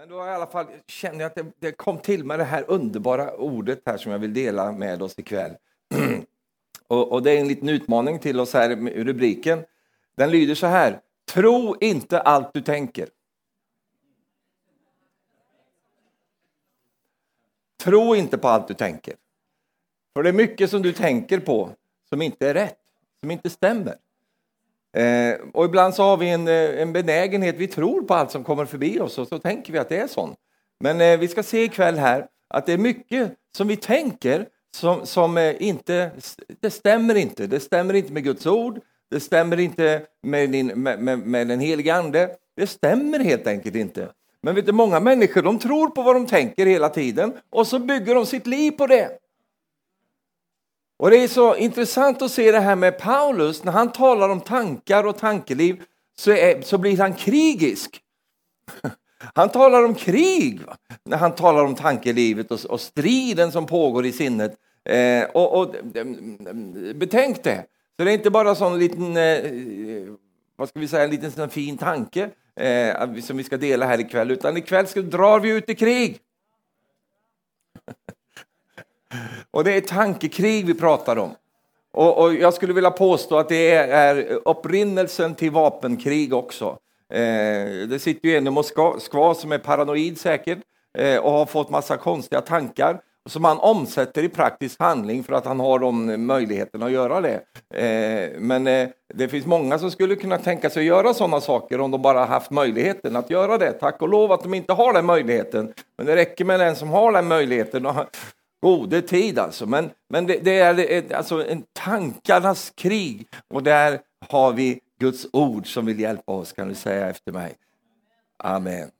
Men då i alla fall känner jag att det, det kom till med det här underbara ordet här som jag vill dela med oss ikväll. och, och det är en liten utmaning till oss här med rubriken. Den lyder så här. Tro inte allt du tänker. Tro inte på allt du tänker. För det är mycket som du tänker på som inte är rätt, som inte stämmer. Eh, och ibland så har vi en, eh, en benägenhet, vi tror på allt som kommer förbi oss och så tänker vi att det är sånt. Men eh, vi ska se ikväll här att det är mycket som vi tänker som, som eh, inte, det stämmer inte. Det stämmer inte med Guds ord, det stämmer inte med, din, med, med, med den heliga ande. Det stämmer helt enkelt inte. Men vet du, många människor de tror på vad de tänker hela tiden och så bygger de sitt liv på det. Och det är så intressant att se det här med Paulus, när han talar om tankar och tankeliv så, är, så blir han krigisk. Han talar om krig va? när han talar om tankelivet och, och striden som pågår i sinnet. Eh, och, och, eh, betänk det, så det är inte bara sån liten, eh, vad ska vi säga, en liten sån fin tanke eh, som vi ska dela här ikväll, utan ikväll ska, drar vi ut i krig. Och det är tankekrig vi pratar om. Och, och, jag skulle vilja påstå att det är, upprinnelsen till vapenkrig också. Eh, det sitter ju en i Moskva som är paranoid säkert eh, och har fått massa konstiga tankar som han omsätter i praktisk handling för att han har de möjligheterna att göra det. Eh, men eh, det finns många som skulle kunna tänka sig att göra sådana saker om de bara haft möjligheten att göra det. Tack och lov att de inte har den möjligheten. Men det räcker med den som har den möjligheten gode tid alltså. Men, men det, det är ett, alltså en tankarnas krig och där har vi Guds ord som vill hjälpa oss, kan du säga efter mig. Amen.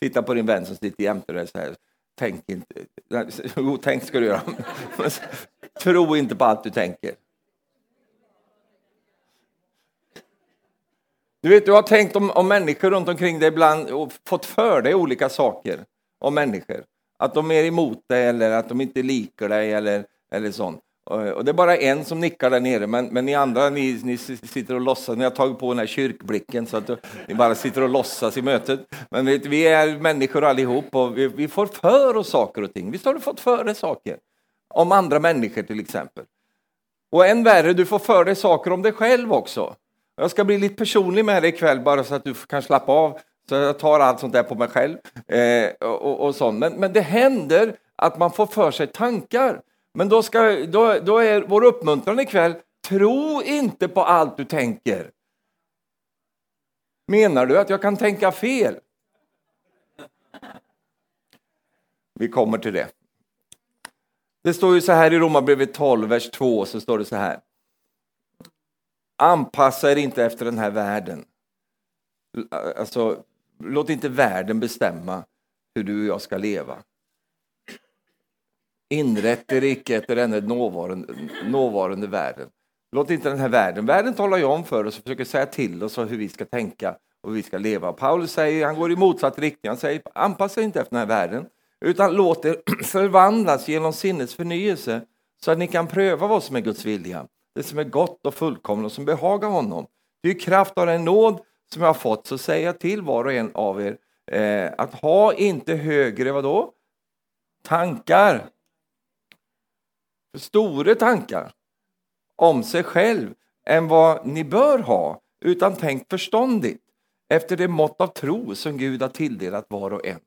Titta på din vän som sitter jämte dig. Så här. Tänk inte. Jo, tänk ska du göra. Tro inte på allt du tänker. Du vet, du har tänkt om, om människor runt omkring dig ibland och fått för dig olika saker om människor. Att de är emot dig eller att de inte liker dig eller, eller sånt. Eh, och det är bara en som nickar där nere, men, men ni andra ni, ni sitter och låtsas, ni har tagit på den här kyrkblicken så att ni bara sitter och låtsas i mötet. Men vet, vi är människor allihop och vi, vi får för oss saker och ting. Visst har du fått för dig saker? Om andra människor till exempel. Och än värre, du får för dig saker om dig själv också. Jag ska bli lite personlig med dig ikväll bara så att du kan slappa av. Så jag tar allt sånt där på mig själv. Eh, och, och sånt. Men, men det händer att man får för sig tankar. Men då, ska, då, då är vår uppmuntran ikväll, tro inte på allt du tänker. Menar du att jag kan tänka fel? Vi kommer till det. Det står ju så här i Romarbrevet 12, vers 2, så står det så här. Anpassa er inte efter den här världen. Alltså, Låt inte världen bestämma hur du och jag ska leva. Inrätt er icke efter denna nåvarande, nåvarande världen. Låt inte den här världen, världen talar ju om för oss och försöker säga till oss hur vi ska tänka och hur vi ska leva. Paulus säger, han går i motsatt riktning, han säger anpassa er inte efter den här världen utan låt er förvandlas genom sinnets förnyelse så att ni kan pröva vad som är Guds vilja, det som är gott och fullkomligt och som behagar honom. Det är kraft av den nåd som jag har fått så säger jag till var och en av er eh, att ha inte högre vadå? tankar, stora tankar om sig själv än vad ni bör ha, utan tänk förståndigt efter det mått av tro som Gud har tilldelat var och en.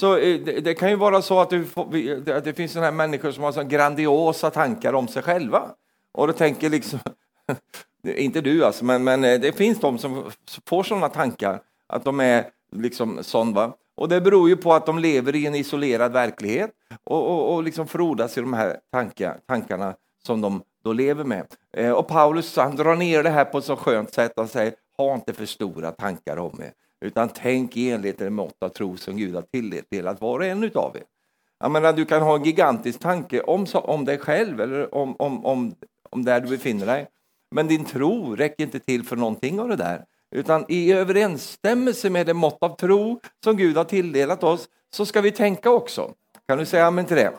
Så eh, det, det kan ju vara så att, får, att det finns såna här människor som har så grandiosa tankar om sig själva. Och då tänker liksom, inte du alltså, men, men eh, det finns de som får sådana tankar, att de är liksom sån. Va? Och det beror ju på att de lever i en isolerad verklighet och, och, och liksom frodas i de här tankar, tankarna som de då lever med. Eh, och Paulus han drar ner det här på ett så skönt sätt och säger, ha inte för stora tankar om er, utan tänk i enlighet med det mått av tro som Gud har tilldelat var och en utav er. Jag menar, du kan ha en gigantisk tanke om, om dig själv eller om, om, om, om där du befinner dig. Men din tro räcker inte till för någonting av det där. Utan i överensstämmelse med det mått av tro som Gud har tilldelat oss så ska vi tänka också. Kan du säga amen till det?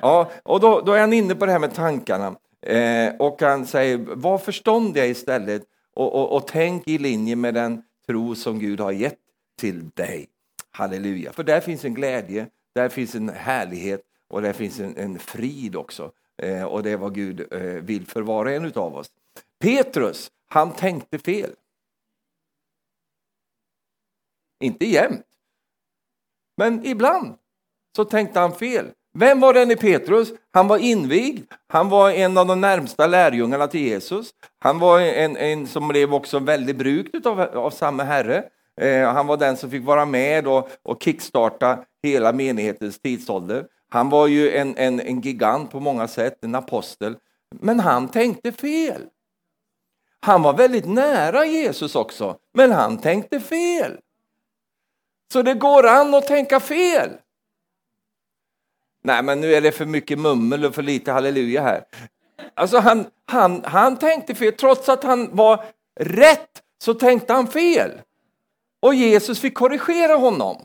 Ja, och då, då är han inne på det här med tankarna. Eh, och han säger, var förståndiga istället och, och, och tänk i linje med den tro som Gud har gett till dig. Halleluja, för där finns en glädje, där finns en härlighet och där finns en, en frid också. Eh, och det är vad Gud eh, vill för var och en av oss. Petrus, han tänkte fel. Inte jämt, men ibland så tänkte han fel. Vem var denne Petrus? Han var invigd, han var en av de närmsta lärjungarna till Jesus. Han var en, en som blev också väldigt brukt av, av samma Herre. Eh, han var den som fick vara med och, och kickstarta hela menighetens tidsålder. Han var ju en, en, en gigant på många sätt, en apostel. Men han tänkte fel. Han var väldigt nära Jesus också, men han tänkte fel. Så det går an att tänka fel. Nej, men nu är det för mycket mummel och för lite halleluja här. Alltså han, han, han tänkte fel, trots att han var rätt så tänkte han fel. Och Jesus fick korrigera honom.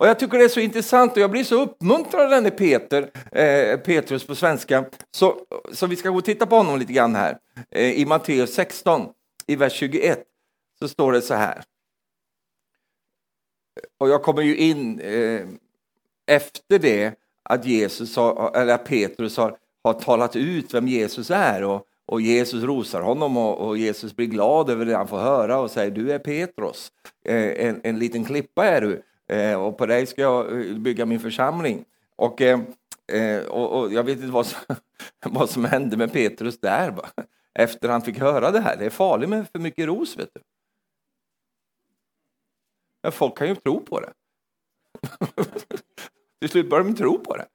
Och jag tycker det är så intressant och jag blir så uppmuntrad av denne Peter, eh, Petrus på svenska. Så, så vi ska gå och titta på honom lite grann här. Eh, I Matteus 16, i vers 21, så står det så här. Och jag kommer ju in eh, efter det att Jesus har, eller Petrus har, har talat ut vem Jesus är och, och Jesus rosar honom och, och, Jesus blir glad över det han får höra och säger du är Petrus, eh, en, en liten klippa är du eh, Eh, och på dig ska jag eh, bygga min församling. Och, eh, eh, och, och, jag vet inte vad som, vad som hände med Petrus där efter han fick höra det här. Det är farligt med för mycket ros. vet du. Men folk kan ju tro på det. Till slut börjar de tro på det.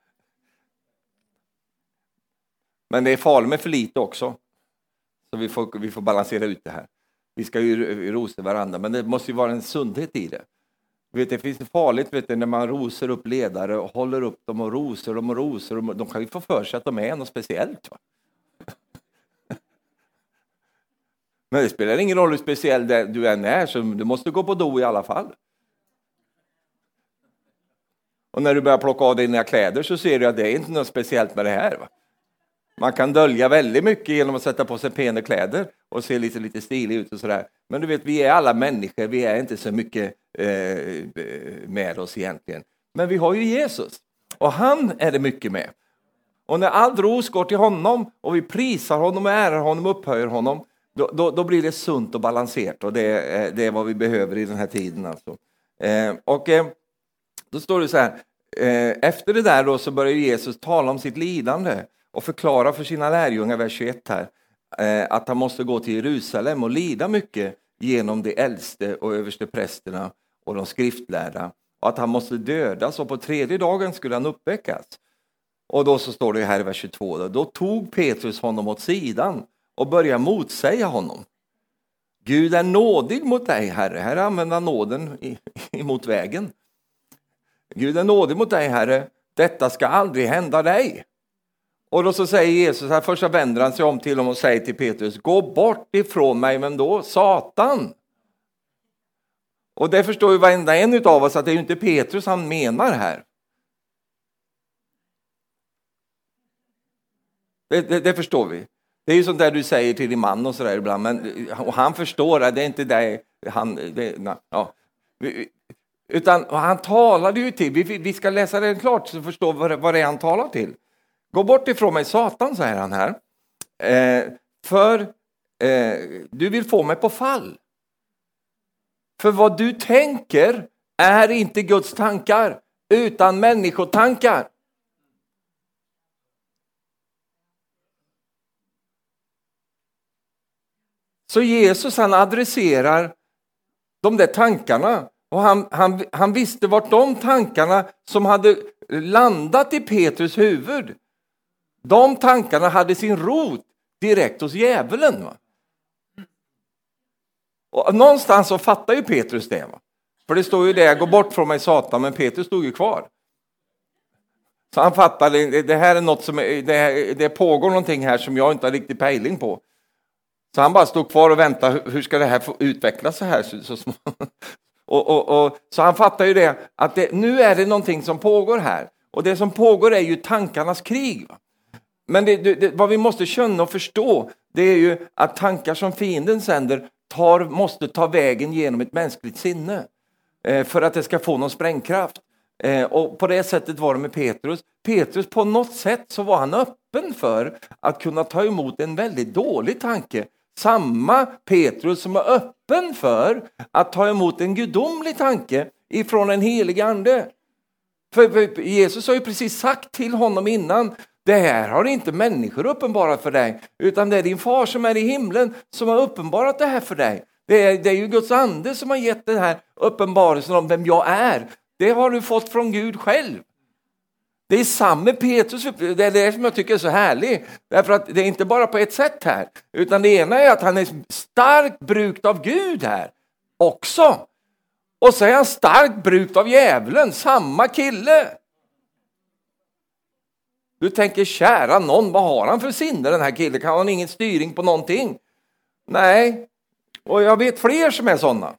Men det är farligt med för lite också. Så vi får, vi får balansera ut det här. Vi ska ju rosa varandra, men det måste ju vara en sundhet i det. Vet, det finns farligt vet du, när man rosar upp ledare och håller upp dem och rosar dem och rosar dem. De kan ju få för sig att de är något speciellt. Va? Men det spelar ingen roll hur speciell du än är, så du måste gå på do i alla fall. Och när du börjar plocka av dina kläder så ser du att det är inte något speciellt med det här. Va? Man kan dölja väldigt mycket genom att sätta på sig pena kläder och se lite, lite stilig ut och sådär. Men du vet, vi är alla människor, vi är inte så mycket eh, med oss egentligen. Men vi har ju Jesus och han är det mycket med. Och när all ros går till honom och vi prisar honom, och ärar honom och upphöjer honom, då, då, då, blir det sunt och balanserat och det är, det är vad vi behöver i den här tiden. Alltså. Eh, och eh, då står det så här, eh, efter det där då så börjar Jesus tala om sitt lidande och förklarar för sina lärjungar, vers 21 här, eh, att han måste gå till Jerusalem och lida mycket genom de äldste och överste prästerna och de skriftlärda och att han måste dödas och på tredje dagen skulle han uppväckas. Och då så står det här i vers 22, då, då tog Petrus honom åt sidan och började motsäga honom. Gud är nådig mot dig, Herre. Här använder han nåden emot vägen. Gud är nådig mot dig, Herre. Detta ska aldrig hända dig. Och då så säger Jesus, här först vänder han sig om till honom och säger till Petrus, gå bort ifrån mig, men då Satan. Och det förstår ju varenda en av oss att det är ju inte Petrus han menar här. Det, det, det, förstår vi. Det är ju sånt där du säger till din man och sådär ibland, men och han förstår att det är inte det han... Det, ja. Utan han talade ju till, vi, vi ska läsa det klart så förstår vad, vad det är han talar till. Gå bort ifrån mig Satan, säger han här. Eh, för eh, du vill få mig på fall. För vad du tänker är inte Guds tankar, utan människotankar. Så Jesus han adresserar de där tankarna och han, han, han visste vart de tankarna som hade landat i Petrus huvud, de tankarna hade sin rot direkt hos djävulen. Va? Och någonstans så fattar ju Petrus det. Va? För det står ju det, gå bort från mig Satan, men Petrus stod ju kvar. Så han fattade, det här är något som, det, det pågår någonting här som jag inte har riktigt pejling på. Så han bara stod kvar och väntade, hur ska det här få utvecklas så här så, så och, och, och, så han fattar ju det, att det, nu är det någonting som pågår här. Och det som pågår är ju tankarnas krig. Va? Men det, det, vad vi måste känna och förstå, det är ju att tankar som fienden sänder tar, måste ta vägen genom ett mänskligt sinne. Eh, för att det ska få någon sprängkraft. Eh, och på det sättet var det med Petrus. Petrus på något sätt så var han öppen för att kunna ta emot en väldigt dålig tanke. Samma Petrus som var öppen för att ta emot en gudomlig tanke ifrån en helig ande. För Jesus har ju precis sagt till honom innan, det här har inte människor uppenbarat för dig, utan det är din far som är i himlen som har uppenbarat det här för dig. Det är, det är ju Guds ande som har gett den här uppenbarelsen om vem jag är. Det har du fått från Gud själv. Det är samma Petrus, det är det som jag tycker är så härligt. Därför att det är inte bara på ett sätt här, utan det ena är att han är starkt brukt av Gud här också. Och så är han starkt brukt av djävulen, samma kille. Du tänker, kära någon, vad har han för sinne den här killen? Kan han ingen styrning på någonting? Nej, och jag vet fler som är sådana.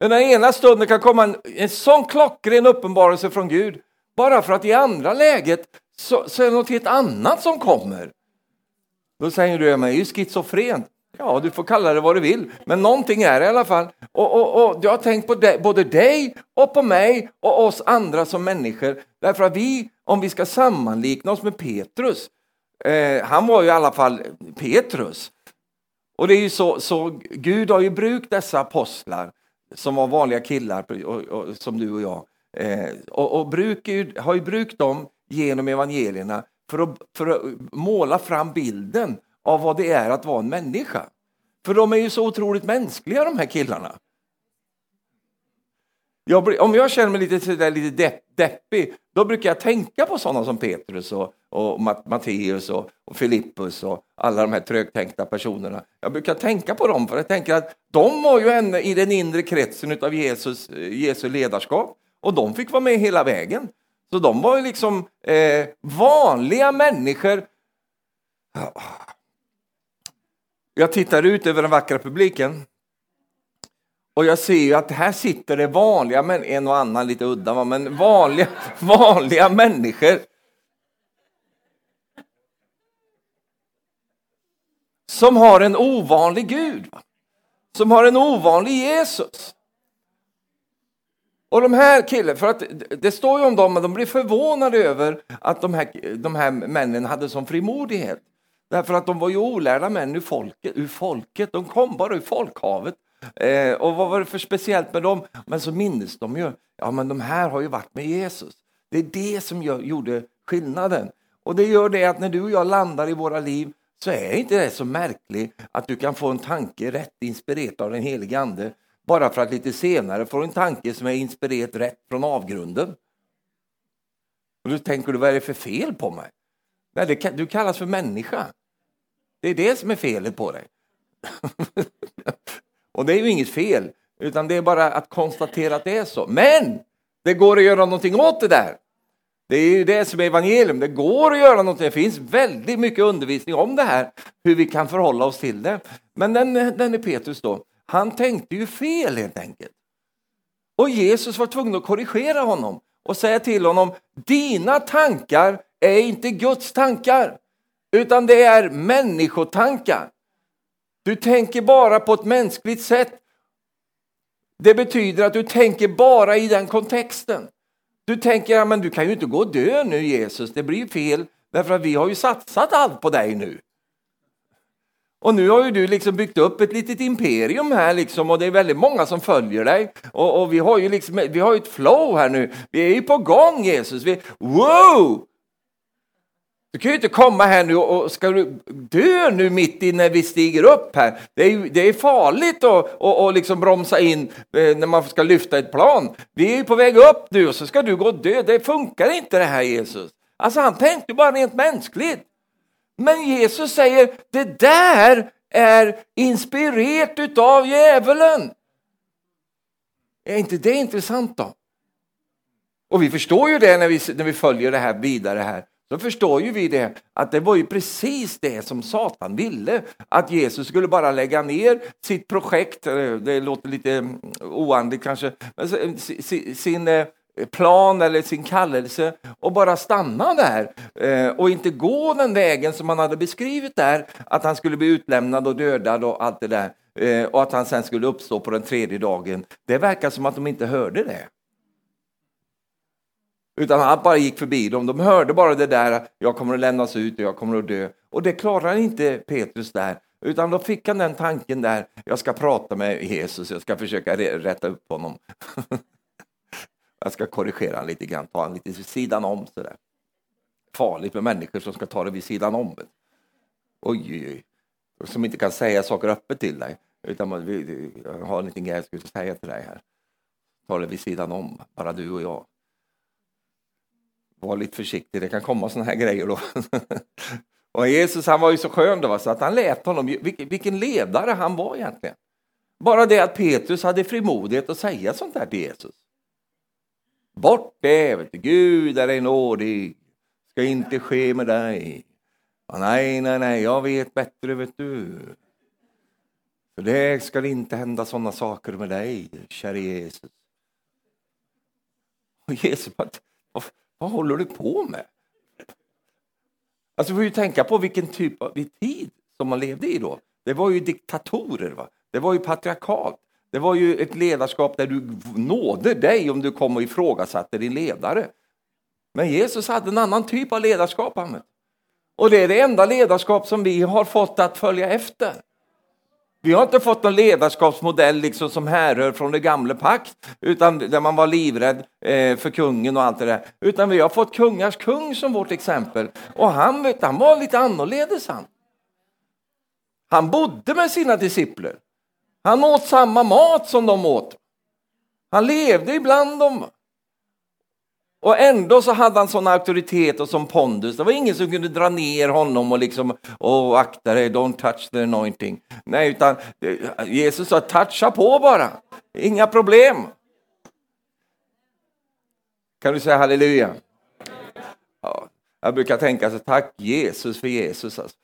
Den ena stunden kan komma en, en sån klockren uppenbarelse från Gud, bara för att i andra läget så, så är det något helt annat som kommer. Då säger du, men är ju schizofren. Ja, du får kalla det vad du vill, men någonting är det i alla fall. Och, och, och jag har tänkt på de, både dig och på mig och oss andra som människor. Därför att vi, om vi ska sammanlikna oss med Petrus, eh, han var ju i alla fall Petrus. Och det är ju så, så Gud har ju brukt dessa apostlar som var vanliga killar och, och, som du och jag. Eh, och och bruk, har ju brukt dem genom evangelierna för att, för att måla fram bilden av vad det är att vara en människa. För de är ju så otroligt mänskliga de här killarna. Jag, om jag känner mig lite, lite depp, deppig, då brukar jag tänka på sådana som Petrus och, och Matteus och, och Filippus och alla de här trögtänkta personerna. Jag brukar tänka på dem för jag tänker att de var ju en, i den inre kretsen av Jesus, eh, Jesu ledarskap och de fick vara med hela vägen. Så de var ju liksom eh, vanliga människor. Jag tittar ut över den vackra publiken och jag ser att här sitter det vanliga, men en och annan lite udda, men vanliga, vanliga människor. Som har en ovanlig Gud. Som har en ovanlig Jesus. Och de här killarna, för att det står ju om dem, men de blir förvånade över att de här, de här männen hade sån frimodighet. Därför att de var ju olärda män ur folket, ur folket. de kom bara ur folkhavet. Eh, och vad var det för speciellt med dem? Men så minns de ju, ja men de här har ju varit med Jesus. Det är det som gör, gjorde skillnaden. Och det gör det att när du och jag landar i våra liv så är inte det så märkligt att du kan få en tanke rätt inspirerad av den helige Ande bara för att lite senare få en tanke som är inspirerad rätt från avgrunden. Och då tänker du, vad är det för fel på mig? Nej, det, du kallas för människa. Det är det som är felet på dig. Och det är ju inget fel, utan det är bara att konstatera att det är så. Men det går att göra någonting åt det där. Det är ju det som är evangelium. Det går att göra någonting. Det finns väldigt mycket undervisning om det här, hur vi kan förhålla oss till det. Men den, den är Petrus då, han tänkte ju fel helt enkelt. Och Jesus var tvungen att korrigera honom och säga till honom, dina tankar är inte Guds tankar, utan det är människotankar. Du tänker bara på ett mänskligt sätt. Det betyder att du tänker bara i den kontexten. Du tänker, ja, men du kan ju inte gå och dö nu Jesus, det blir fel, därför att vi har ju satsat allt på dig nu. Och nu har ju du liksom byggt upp ett litet imperium här liksom och det är väldigt många som följer dig. Och, och vi har ju liksom, vi har ett flow här nu. Vi är ju på gång Jesus. Vi, wow! Du kan ju inte komma här nu och ska du dö nu mitt i när vi stiger upp här. Det är, det är farligt att och, och liksom bromsa in eh, när man ska lyfta ett plan. Vi är på väg upp nu och så ska du gå och dö. Det funkar inte det här Jesus. Alltså han tänkte bara rent mänskligt. Men Jesus säger det där är inspirerat utav djävulen. Är inte det intressant då? Och vi förstår ju det när vi, när vi följer det här vidare här. Då förstår ju vi det, att det var ju precis det som Satan ville. Att Jesus skulle bara lägga ner sitt projekt, eh, det låter lite mm, oandligt kanske, eh, sin eh, plan eller sin kallelse och bara stanna där och inte gå den vägen som han hade beskrivit där, att han skulle bli utlämnad och dödad och allt det där. och att han sen skulle uppstå på den tredje dagen. Det verkar som att de inte hörde det. Utan han bara gick förbi dem. De hörde bara det där, jag kommer att lämnas ut och jag kommer att dö. Och det klarar inte Petrus där. Utan då fick han den tanken där, jag ska prata med Jesus, jag ska försöka rätta upp honom. jag ska korrigera honom lite grann, ta honom lite vid sidan om. Sådär. Farligt med människor som ska ta det vid sidan om. Oj, oj, oj. Som inte kan säga saker öppet till dig. Utan man, jag har en liten grej jag skulle säga till dig här. Ta det vid sidan om, bara du och jag. Var lite försiktig, det kan komma såna här grejer då. och Jesus han var ju så skön då, så att han lät honom, vilken ledare han var egentligen. Bara det att Petrus hade frimodighet att säga sånt där till Jesus. Bort det, vet du. Gud är nådig, ska inte ske med dig. Och nej, nej, nej, jag vet bättre, vet du. För det ska inte hända sådana saker med dig, käre Jesus. Och Jesus, vad håller du på med? Alltså, vi får ju tänka på vilken typ av tid som man levde i då. Det var ju diktatorer, va? det var ju patriarkat. Det var ju ett ledarskap där du nådde dig om du kom och ifrågasatte din ledare. Men Jesus hade en annan typ av ledarskap. Och det är det enda ledarskap som vi har fått att följa efter. Vi har inte fått någon ledarskapsmodell liksom som härrör från det gamla pakt, utan där man var livrädd eh, för kungen och allt det där. Utan vi har fått kungars kung som vårt exempel. Och han, vet, han var lite annorledes han. Han bodde med sina discipler. Han åt samma mat som de åt. Han levde ibland dem. Och ändå så hade han sån auktoritet och sån pondus. Det var ingen som kunde dra ner honom och liksom, oh, akta dig, don't touch the anointing. Nej, utan Jesus sa, toucha på bara, inga problem. Kan du säga halleluja? Ja, jag brukar tänka så tack Jesus för Jesus. Alltså.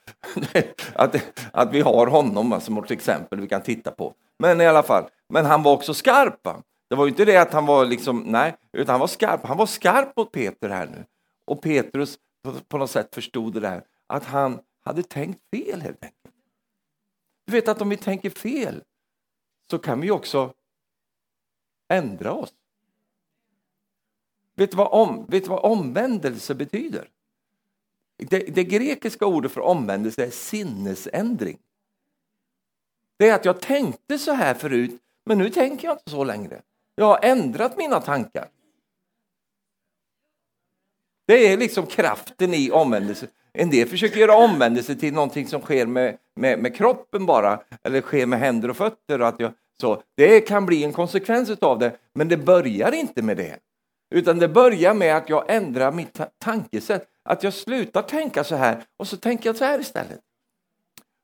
att, att vi har honom alltså, som vårt exempel vi kan titta på. Men i alla fall, men han var också skarp. Det var ju inte det att han var liksom, nej, utan han var skarp. Han var skarp mot Peter här nu. Och Petrus på, på något sätt förstod det där, att han hade tänkt fel helt enkelt. Du vet att om vi tänker fel så kan vi också ändra oss. Vet du vad, om, vet du vad omvändelse betyder? Det, det grekiska ordet för omvändelse är sinnesändring. Det är att jag tänkte så här förut, men nu tänker jag inte så längre. Jag har ändrat mina tankar. Det är liksom kraften i omvändelse. En del försöker göra omvändelse till någonting som sker med, med, med kroppen bara, eller sker med händer och fötter. Och att jag, så. Det kan bli en konsekvens av det, men det börjar inte med det. Utan det börjar med att jag ändrar mitt tankesätt. Att jag slutar tänka så här och så tänker jag så här istället.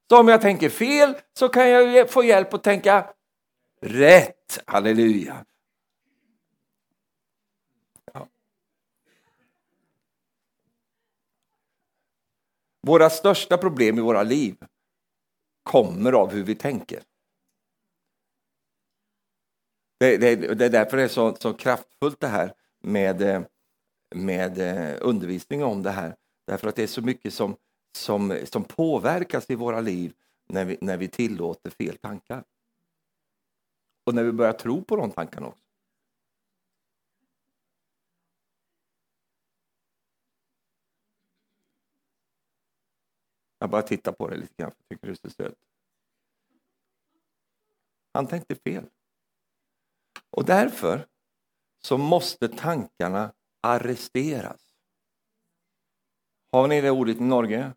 Så om jag tänker fel så kan jag få hjälp att tänka rätt. Halleluja. Våra största problem i våra liv kommer av hur vi tänker. Det, det, det är därför det är så, så kraftfullt det här med, eh, med eh, undervisning om det här. Därför att det är så mycket som, som, som påverkas i våra liv när vi, när vi tillåter fel tankar. Och när vi börjar tro på de tankarna också. Jag bara tittar på dig lite grann, för jag tycker du är så söt. Han tänkte fel. Och därför så måste tankarna arresteras. Har ni det ordet i Norge?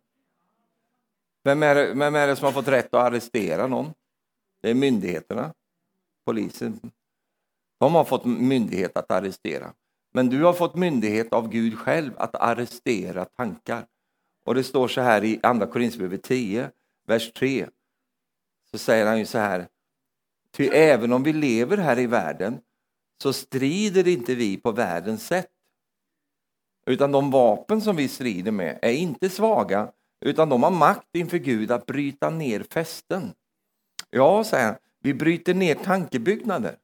Vem är, det, vem är det som har fått rätt att arrestera någon? Det är myndigheterna, polisen. De har fått myndighet att arrestera. Men du har fått myndighet av Gud själv att arrestera tankar. Och det står så här i Andra Korinthierbrevet 10, vers 3. Så säger han ju så här. Ty även om vi lever här i världen så strider inte vi på världens sätt. Utan de vapen som vi strider med är inte svaga, utan de har makt inför Gud att bryta ner fästen. Ja, säger han, vi bryter ner tankebyggnader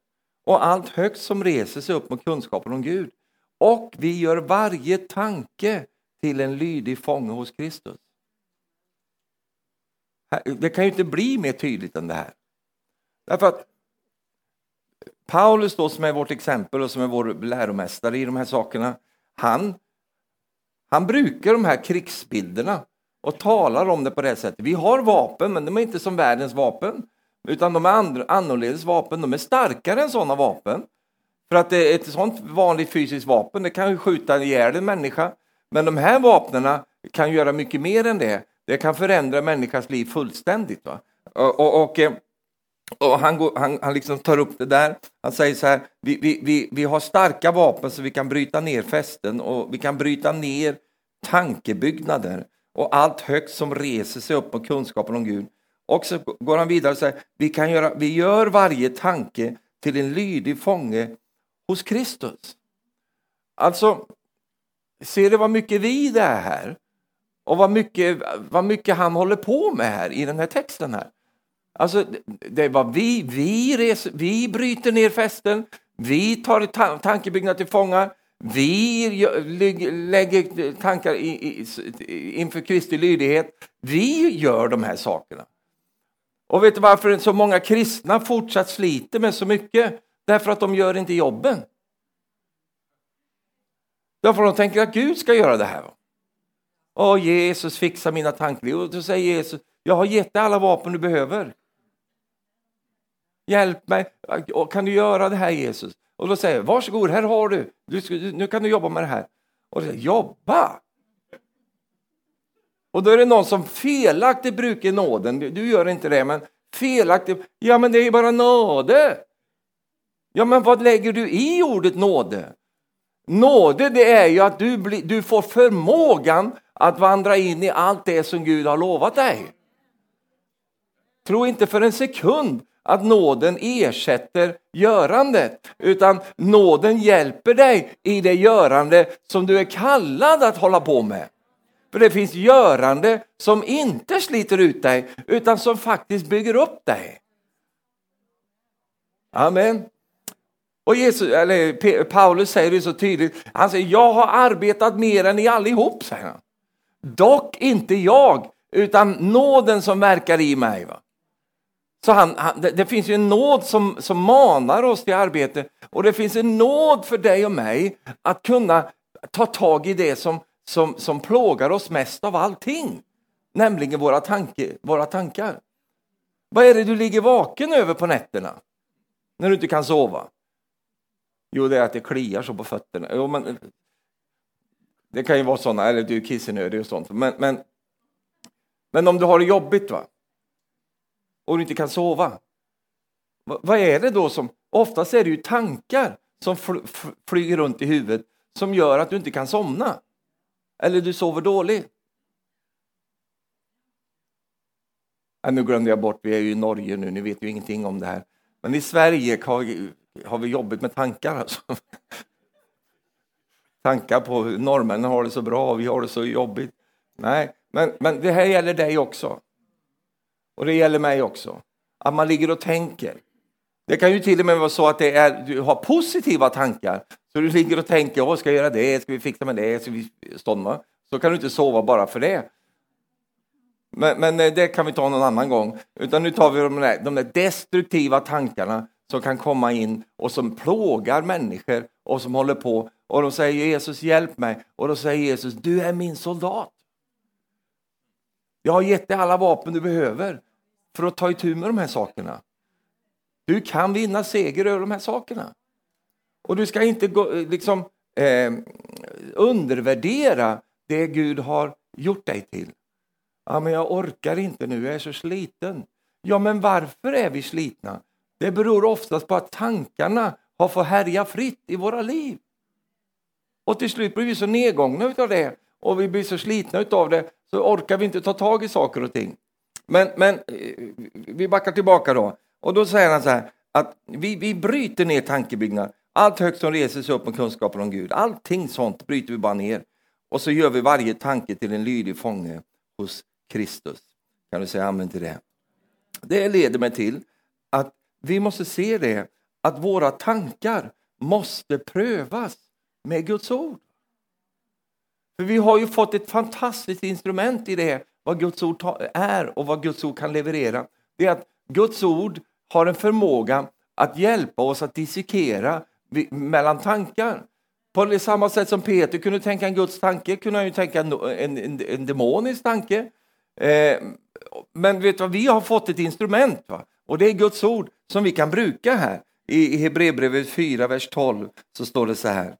och allt högt som reser sig upp mot kunskapen om Gud. Och vi gör varje tanke till en lydig fånge hos Kristus. Det kan ju inte bli mer tydligt än det här. Därför att Paulus då, som är vårt exempel och som är vår läromästare i de här sakerna, han, han brukar de här krigsbilderna och talar om det på det sättet. Vi har vapen, men de är inte som världens vapen, utan de är annorledes vapen. De är starkare än sådana vapen. För att ett sånt vanligt fysiskt vapen, det kan ju skjuta ihjäl en människa. Men de här vapnen kan göra mycket mer än det. Det kan förändra människans liv fullständigt. Va? Och, och, och, eh, och han, går, han, han liksom tar upp det där. Han säger så här, vi, vi, vi, vi har starka vapen så vi kan bryta ner fästen och vi kan bryta ner tankebyggnader och allt högt som reser sig upp mot kunskapen om Gud. Och så går han vidare och säger, vi, kan göra, vi gör varje tanke till en lydig fånge hos Kristus. Alltså, ser du vad mycket vi det är här? Och vad mycket, vad mycket han håller på med här i den här texten här. Alltså, det var vi, vi, reser, vi bryter ner fästen, vi tar ta tankebyggnad till fångar, vi lägger tankar i, i, inför Kristi lydighet. Vi gör de här sakerna. Och vet du varför så många kristna fortsatt sliter med så mycket? Därför att de gör inte jobben. Därför de tänker att Gud ska göra det här. Åh, Jesus fixar mina tankar. Och då säger Jesus, jag har gett dig alla vapen du behöver. Hjälp mig, kan du göra det här Jesus? Och då säger jag, varsågod, här har du. du nu kan du jobba med det här. Och då säger jobba? Och då är det någon som felaktigt brukar nåden. Du gör inte det, men felaktigt. Ja, men det är ju bara nåde. Ja, men vad lägger du i ordet nåde? Nåde, det är ju att du, bli, du får förmågan att vandra in i allt det som Gud har lovat dig. Tro inte för en sekund att nåden ersätter görandet, utan nåden hjälper dig i det görande som du är kallad att hålla på med. För det finns görande som inte sliter ut dig, utan som faktiskt bygger upp dig. Amen. Och Jesus, eller Paulus säger det så tydligt, han säger jag har arbetat mer än ni allihop, säger han. Dock inte jag, utan nåden som verkar i mig. Va? Så han, han, det, det, finns ju en nåd som, som manar oss till arbete och det finns en nåd för dig och mig att kunna ta tag i det som, som, som plågar oss mest av allting, nämligen våra, tanke, våra tankar. Vad är det du ligger vaken över på nätterna när du inte kan sova? Jo, det är att det kliar så på fötterna. Jo, men, det kan ju vara sådana, eller du är kissnödig och sånt. Men, men, men om du har det jobbigt va? och du inte kan sova. Vad är det då som, oftast är det ju tankar som flyger runt i huvudet som gör att du inte kan somna. Eller du sover dåligt. Ja, nu glömde jag bort, vi är ju i Norge nu, ni vet ju ingenting om det här. Men i Sverige har vi, jobbigt med tankar alltså. Tankar på hur norrmännen har det så bra och vi har det så jobbigt. Nej, men, men det här gäller dig också. Och det gäller mig också. Att man ligger och tänker. Det kan ju till och med vara så att det är, du har positiva tankar. Så du ligger och tänker, Åh, ska jag göra det, ska vi fixa med det, ska vi stånda? Så kan du inte sova bara för det. Men, men, eh, det kan vi ta någon annan gång. Utan nu tar vi de där, de där destruktiva tankarna som kan komma in och som plågar människor och som håller på. Och de säger Jesus hjälp mig. Och då säger Jesus du är min soldat. Jag har gett dig alla vapen du behöver för att ta itu med de här sakerna. Du kan vinna seger över de här sakerna. Och du ska inte gå, liksom, eh, undervärdera det Gud har gjort dig till. Ja, men jag orkar inte nu, jag är så sliten. Ja, men varför är vi slitna? Det beror oftast på att tankarna har fått härja fritt i våra liv. Och till slut blir vi så nedgångna av det och vi blir så slitna av det så orkar vi inte ta tag i saker och ting. Men, men eh, vi backar tillbaka då. Och då säger han så här att vi, vi bryter ner tankebyggnader. Allt högt som reser sig upp med kunskapen om Gud, allting sånt bryter vi bara ner. Och så gör vi varje tanke till en lydig fånge hos Kristus. Kan du säga amen till det? Det leder mig till vi måste se det, att våra tankar måste prövas med Guds ord. För vi har ju fått ett fantastiskt instrument i det vad Guds ord är och vad Guds ord kan leverera. Det är att Guds ord har en förmåga att hjälpa oss att dissekera mellan tankar. På samma sätt som Peter kunde tänka en Guds tanke kunde han ju tänka en, en, en demonisk tanke. Eh, men vet du vad, vi har fått ett instrument va? Och det är Guds ord som vi kan bruka här. I, Hebreerbrevet 4, vers 12 så står det så här.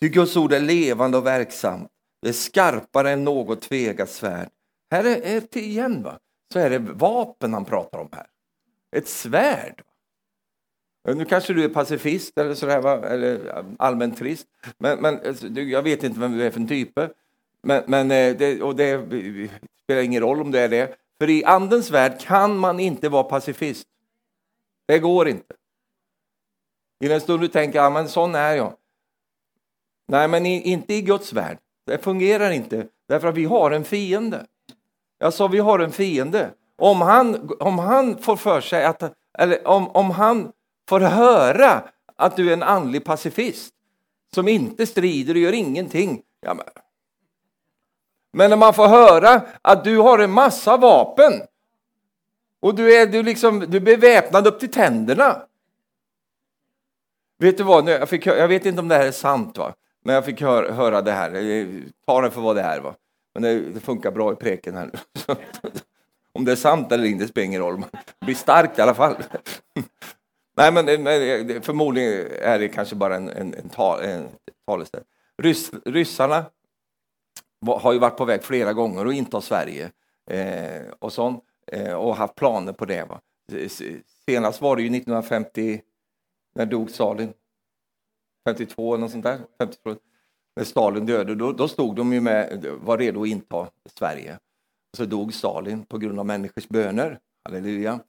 Ty Guds ord är levande och verksamt. Det är skarpare än något tvegat svärd. Här är, är igen va? så är det vapen han pratar om här. Ett svärd. Nu kanske du är pacifist eller, sådär, va? eller allmänt trist. Men, men alltså, jag vet inte vem du är för en type. Men, men eh, det, och det spelar ingen roll om du är det. För i andens värld kan man inte vara pacifist. Det går inte. I den stund du tänker, ja men sån är jag. Nej, men inte i Guds värld. Det fungerar inte, därför att vi har en fiende. Jag sa, vi har en fiende. Om han, om han får för sig att, eller om, om han får höra att du är en andlig pacifist som inte strider och gör ingenting. Ja, men men när man får höra att du har en massa vapen och du är, du liksom, du är beväpnad upp till tänderna. Vet du vad, jag, fick, jag vet inte om det här är sant, va? men jag fick hör, höra det här. Ta det för vad det är. Va? Men det, det funkar bra i preken här nu. om det är sant eller inte spelar ingen roll. Man blir stark i alla fall. Nej, men, men förmodligen är det kanske bara en, en, en, tal, en talesätt. Ryss, ryssarna har ju varit på väg flera gånger och inta Sverige eh, och sånt eh, och haft planer på det. Va? Senast var det ju 1950, när dog Stalin? 52 eller något sånt där. 52. När Stalin döde, då, då stod de ju med, var redo att inta Sverige. Så dog Stalin på grund av människors böner. Halleluja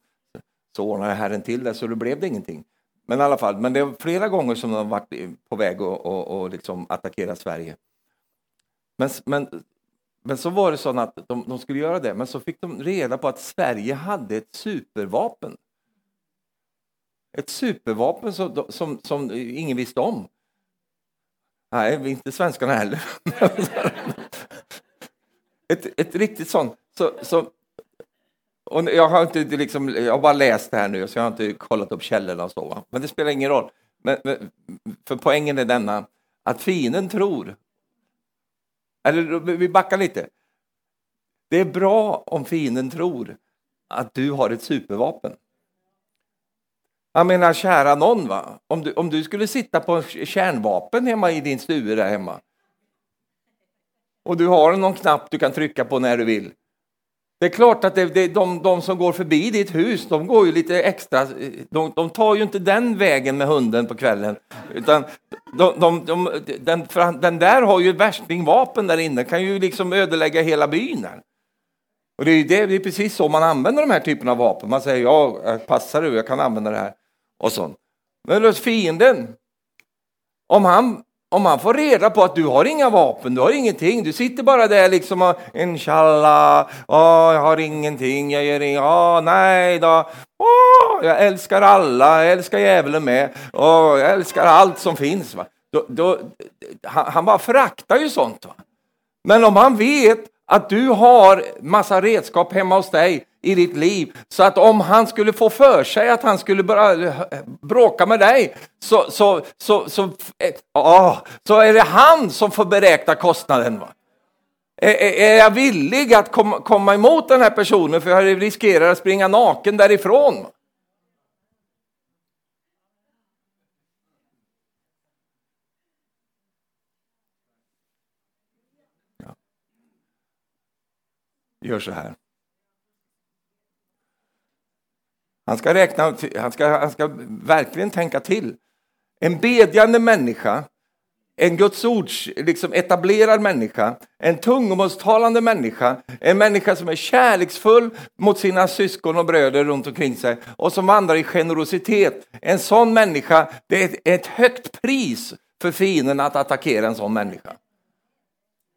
så ordnade Herren till det, så då blev det ingenting. Men i alla fall, men det är flera gånger som de har varit på väg att och, och liksom attackera Sverige. Men, men, men så var det så att de, de, skulle göra det, men så fick de reda på att Sverige hade ett supervapen. Ett supervapen som, som, som ingen visste om. Nej, inte svenskarna heller. ett, ett riktigt sånt. Så, så och jag har inte liksom, jag har bara läst det här nu, så jag har inte kollat upp källorna och så. Va? Men det spelar ingen roll. Men, men, för poängen är denna, att fienden tror, eller vi backar lite. Det är bra om fienden tror att du har ett supervapen. Jag menar, kära någon, va? Om, du, om du skulle sitta på kärnvapen hemma i din stuga där hemma och du har någon knapp du kan trycka på när du vill det är klart att det, det, de, de som går förbi ditt hus, de går ju lite extra, de, de tar ju inte den vägen med hunden på kvällen. Utan de, de, de den, den, där har ju värstingvapen där inne, kan ju liksom ödelägga hela byn. Här. Och det är, det, det är precis så man använder de här typerna av vapen. Man säger ja, passar du, jag kan använda det här. Och sånt. Men fienden, om han om man får reda på att du har inga vapen, du har ingenting, du sitter bara där liksom och inshallah, oh, jag har ingenting, jag gör inget, oh, nej då, oh, jag älskar alla, jag älskar djävulen med, oh, jag älskar allt som finns. Va? Då, då, han, han bara föraktar ju sånt. Va? Men om han vet att du har massa redskap hemma hos dig i ditt liv. Så att om han skulle få för sig att han skulle börja eh, bråka med dig så, så, så, så, äh, så är det han som får beräkna kostnaden. Va? Är, är jag villig att kom, komma emot den här personen för jag riskerar att springa naken därifrån? Gör så här. Han ska, räkna, han, ska, han ska verkligen tänka till. En bedjande människa, en Guds ords liksom etablerad människa, en tungomålstalande människa, en människa som är kärleksfull mot sina syskon och bröder runt omkring sig och som vandrar i generositet. En sån människa, det är ett högt pris för fienden att attackera en sån människa.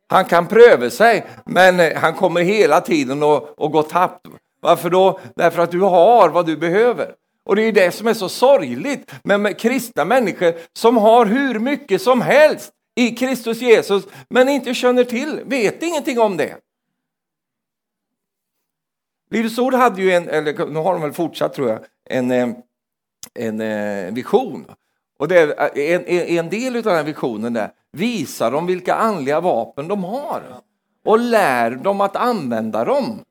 Han kan pröva sig, men han kommer hela tiden att, att gå tapp. Varför då? Därför att du har vad du behöver. Och det är det som är så sorgligt med, kristna människor som har hur mycket som helst i Kristus Jesus, men inte känner till, vet ingenting om det. Livets Ord hade ju en, eller nu har de väl fortsatt tror jag, en, eh, en, en vision. Och det är eh, en, en del av den visionen där visar dem vilka andliga vapen de har och lär dem att använda dem.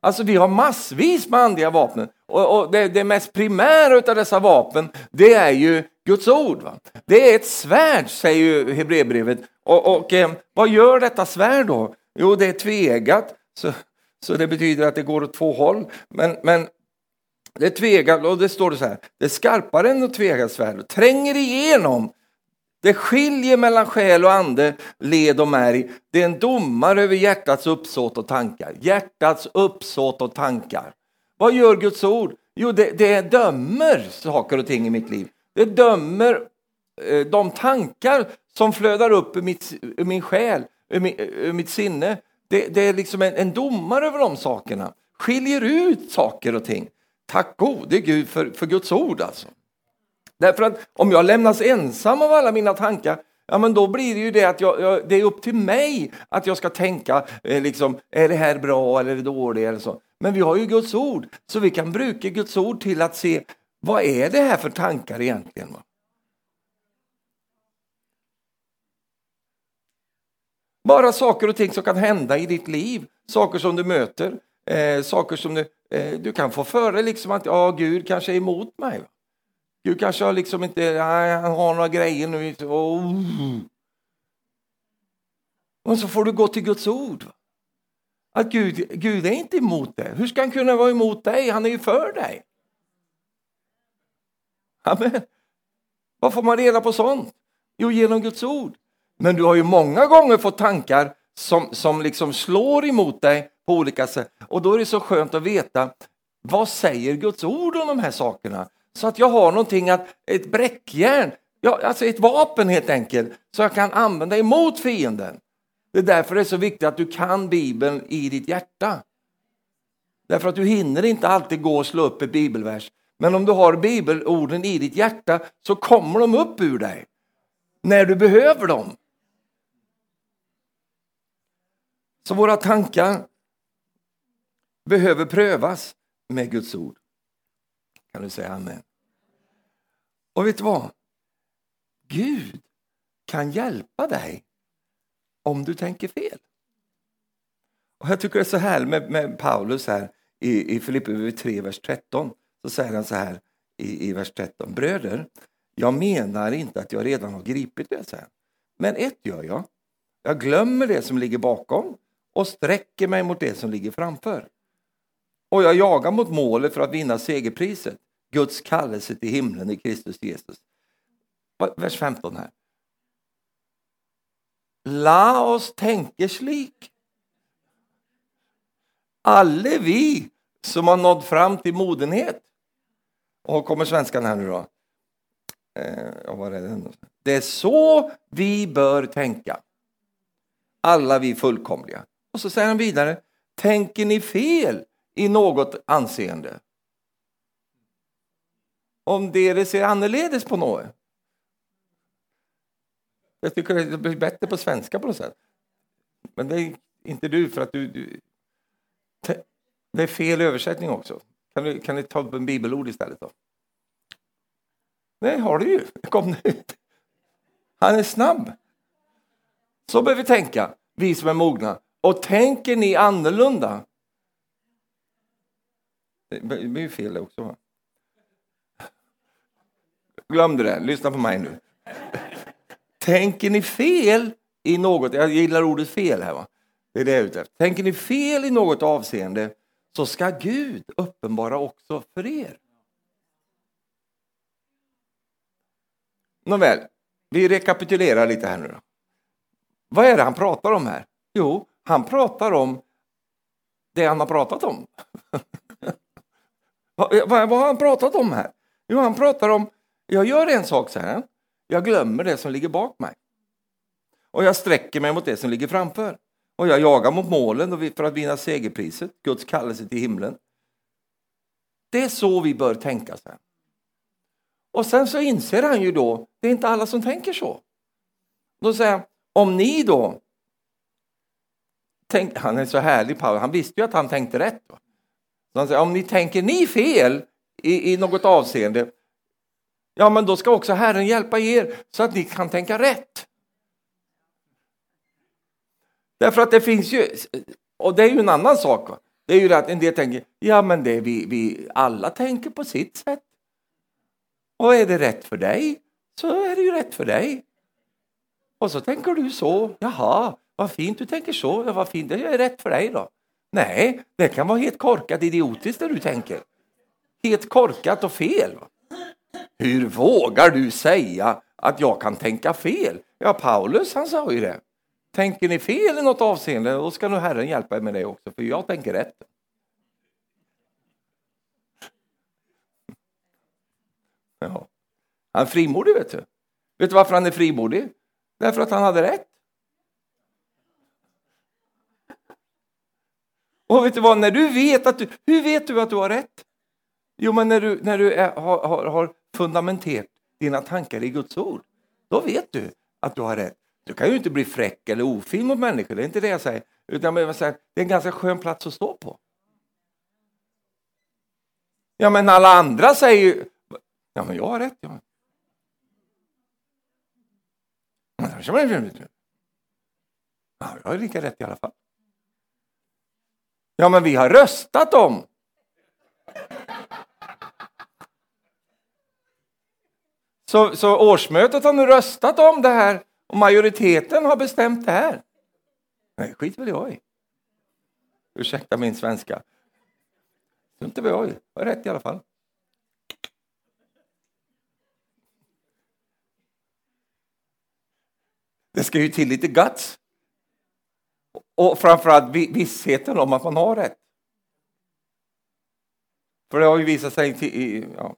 Alltså vi har massvis med andliga vapen och, och det, det, mest primära av dessa vapen det är ju Guds ord. Va? Det är ett svärd säger ju Hebreerbrevet. Och, och eh, vad gör detta svärd då? Jo, det är tvegat så, så det betyder att det går åt två håll. Men, men det är tvegat och det står det så här. Det är skarpare än ett tvegat svärd tränger igenom det skiljer mellan själ och ande, led och märg. Det är en domare över hjärtats uppsåt och tankar. Hjärtats uppsåt och tankar. Vad gör Guds ord? Jo, det, det dömer saker och ting i mitt liv. Det dömer eh, de tankar som flödar upp ur, mitt, ur min själ, ur, min, ur mitt sinne. Det, det är liksom en, en domare över de sakerna. Skiljer ut saker och ting. Tack gode Gud för, för Guds ord alltså. Därför att om jag lämnas ensam av alla mina tankar, ja men då blir det ju det att jag, jag, det är upp till mig att jag ska tänka, eh, liksom, är det här bra eller är det dåligt eller så. Men vi har ju Guds ord, så vi kan bruka Guds ord till att se, vad är det här för tankar egentligen? Bara saker och ting som kan hända i ditt liv, saker som du möter, eh, saker som du, eh, du kan få före liksom att ja, Gud kanske är emot mig. Du kanske har liksom inte, nej, han har några grejer nu. Oh. Och så får du gå till Guds ord. Att Gud, Gud är inte emot dig. Hur ska han kunna vara emot dig? Han är ju för dig. Amen. Var får man reda på sånt? Jo, genom Guds ord. Men du har ju många gånger fått tankar som, som liksom slår emot dig på olika sätt. Och då är det så skönt att veta vad säger Guds ord om de här sakerna? Så att jag har någonting, att, ett bräckjärn, ja, alltså ett vapen helt enkelt, så jag kan använda emot fienden. Det är därför det är så viktigt att du kan Bibeln i ditt hjärta. Därför att du hinner inte alltid gå och slå upp ett bibelvers. Men om du har bibelorden i ditt hjärta så kommer de upp ur dig när du behöver dem. Så våra tankar behöver prövas med Guds ord. Kan du säga amen? Och vet du vad? Gud kan hjälpa dig om du tänker fel. Och Jag tycker det är så här med, med Paulus här i, i Filipper 3, vers 13. Så säger han så här i, i vers 13. Bröder, jag menar inte att jag redan har gripit det, säger Men ett gör jag. Jag glömmer det som ligger bakom och sträcker mig mot det som ligger framför. Och jag jagar mot målet för att vinna segerpriset. Guds kallelse till himlen i Kristus Jesus. Vers 15 här. La oss tänka slik. Alle vi som har nått fram till modenhet. Och kommer svenskan här nu då. Eh, var är den? det är så vi bör tänka. Alla vi fullkomliga. Och så säger han vidare. Tänker ni fel i något anseende? Om det ser annorledes på något. Jag tycker det blir bättre på svenska på något sätt. Men det är inte du för att du... du det är fel översättning också. Kan du, kan du ta upp en bibelord istället då? Det har du ju. Kom nu. Han är snabb. Så behöver vi tänka, vi som är mogna. Och tänker ni annorlunda? Det blir ju fel också. Va? Glöm det. Lyssna på mig nu. Tänker ni fel i något, jag gillar ordet fel här va. Det är det jag är ute efter. Tänker ni fel i något avseende så ska Gud uppenbara också för er. Nåväl, vi rekapitulerar lite här nu då. Vad är det han pratar om här? Jo, han pratar om det han har pratat om. vad, vad har han pratat om här? Jo, han pratar om jag gör en sak, så här. Jag glömmer det som ligger bak mig. Och jag sträcker mig mot det som ligger framför. Och jag jagar mot målen för att vinna segerpriset, Guds kallelse till himlen. Det är så vi bör tänka. Så här. Och sen så inser han ju då, det är inte alla som tänker så. Då säger han, om ni då tänk, han är så härlig Paulus, han visste ju att han tänkte rätt. Så han säger, om ni tänker ni fel i, i något avseende, ja men då ska också Herren hjälpa er så att ni kan tänka rätt. Därför att det finns ju, och det är ju en annan sak, va? det är ju det att en del tänker, ja men det vi, vi alla tänker på sitt sätt. Och är det rätt för dig, så är det ju rätt för dig. Och så tänker du så, jaha, vad fint du tänker så, ja, vad fint, det är rätt för dig då. Nej, det kan vara helt korkat idiotiskt det du tänker. Helt korkat och fel. Hur vågar du säga att jag kan tänka fel? Ja, Paulus han sa ju det. Tänker ni fel i något avseende, då ska nog Herren hjälpa er med det också, för jag tänker rätt. Ja. Han är frimodig, vet du. Vet du varför han är frimodig? Därför att han hade rätt. Och vet du vad, när du vet att du, hur vet du att du har rätt? Jo, men när du, när du är, har, har, har fundamenterat dina tankar i Guds ord, då vet du att du har rätt. Du kan ju inte bli fräck eller ofin mot människor, det är inte det jag säger. Utan jag säga, det är en ganska skön plats att stå på. Ja, men alla andra säger ju, ja men jag har rätt. Ja. Ja, jag har lika rätt i alla fall. Ja, men vi har röstat om. Så, så årsmötet har nu röstat om det här och majoriteten har bestämt det här. Nej, skit väl jag i. Ursäkta min svenska. Inte väl jag i. Jag har rätt i alla fall. Det ska ju till lite guts. Och framförallt vissheten om att man har rätt. För det har ju visat sig till, ja.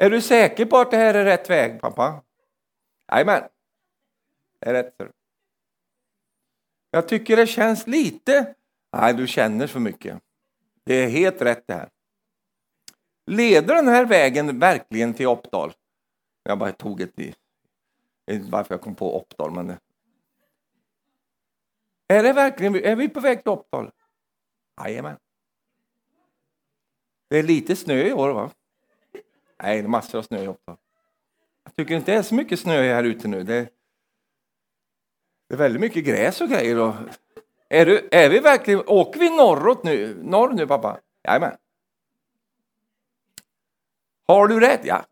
Är du säker på att det här är rätt väg, pappa? Jajamän. Det är rätt. Jag tycker det känns lite... Nej, du känner för mycket. Det är helt rätt det här. Leder den här vägen verkligen till Oppdal? Jag bara tog ett i. Jag vet inte varför jag kom på Oppdal, men... Är det verkligen... Är vi på väg till Oppdal? Jajamän. Det är lite snö i år, va? Nej, det är massor av snö i Oppdal. Jag tycker inte det är så mycket snö här ute nu. Det, det är väldigt mycket gräs och grejer. Och, är, du, är vi verkligen, åker vi norrut nu? Norr nu pappa? Jajamän. Har du rätt? Ja.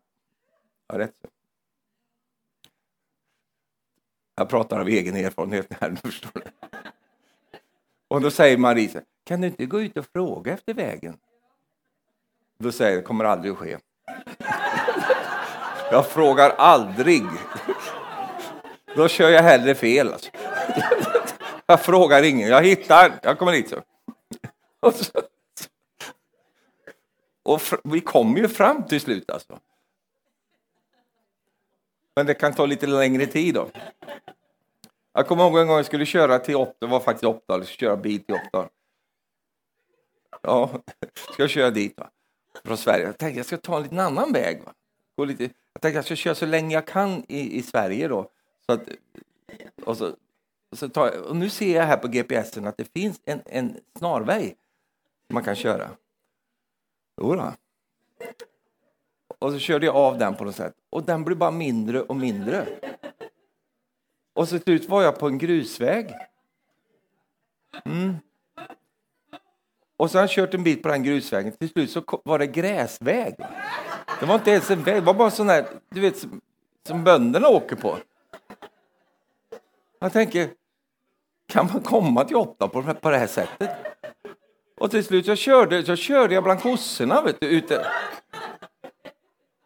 Jag har rätt. Jag pratar av egen erfarenhet här, nu förstår du. Och då säger Marie, kan du inte gå ut och fråga efter vägen? Då säger jag, det kommer aldrig att ske. Jag frågar aldrig. Då kör jag hellre fel. Alltså. Jag frågar ingen. Jag hittar. Jag kommer dit. Och, så. och vi kommer ju fram till slut alltså. Men det kan ta lite längre tid då. Jag kommer ihåg en gång jag skulle köra till Oppdal, det var faktiskt Oppdal, jag skulle köra bil till Oppdal. Ja, ska jag köra dit va? från Sverige. Jag tänkte jag ska ta en liten annan väg. Va? Gå lite, jag tänkte jag ska köra så länge jag kan i, i Sverige då. Så att, och, så, och, så tar, och nu ser jag här på GPSen att det finns en, en snarväg man kan köra. Jodå. Och så körde jag av den på något sätt. Och den blev bara mindre och mindre. Och så till slut var jag på en grusväg. Mm. Och så har jag kört en bit på den grusvägen. Till slut så var det gräsväg. Det var inte ens en väg, det var bara sån här, du vet, som, som bönderna åker på. Jag tänker, kan man komma till åtta på, på det här sättet? Och till slut jag körde, jag körde jag bland kossorna vet du, ute.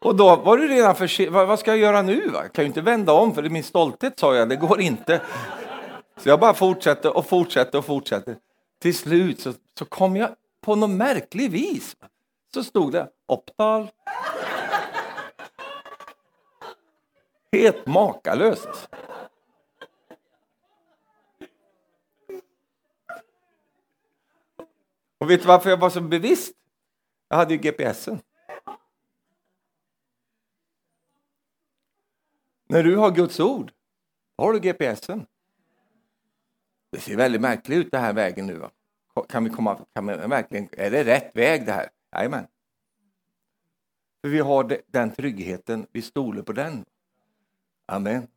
Och då var det redan för sent. Vad, vad, ska jag göra nu? Va? Jag kan ju inte vända om för det är min stolthet sa jag, det går inte. Så jag bara fortsatte och fortsatte och fortsatte. Till slut så, så kom jag på något märkligt vis. Så stod det Oppdal. Helt makalöst. Alltså. Och vet du varför jag var så bevisst? Jag hade ju GPSen. När du har Guds ord, har du GPSen. det ser väldigt märkligt ut den här vägen nu. Va? Kan vi komma, kan vi verkligen, är det rätt väg det här? Jajamän. För vi har den tryggheten, vi stoler på den. Amen.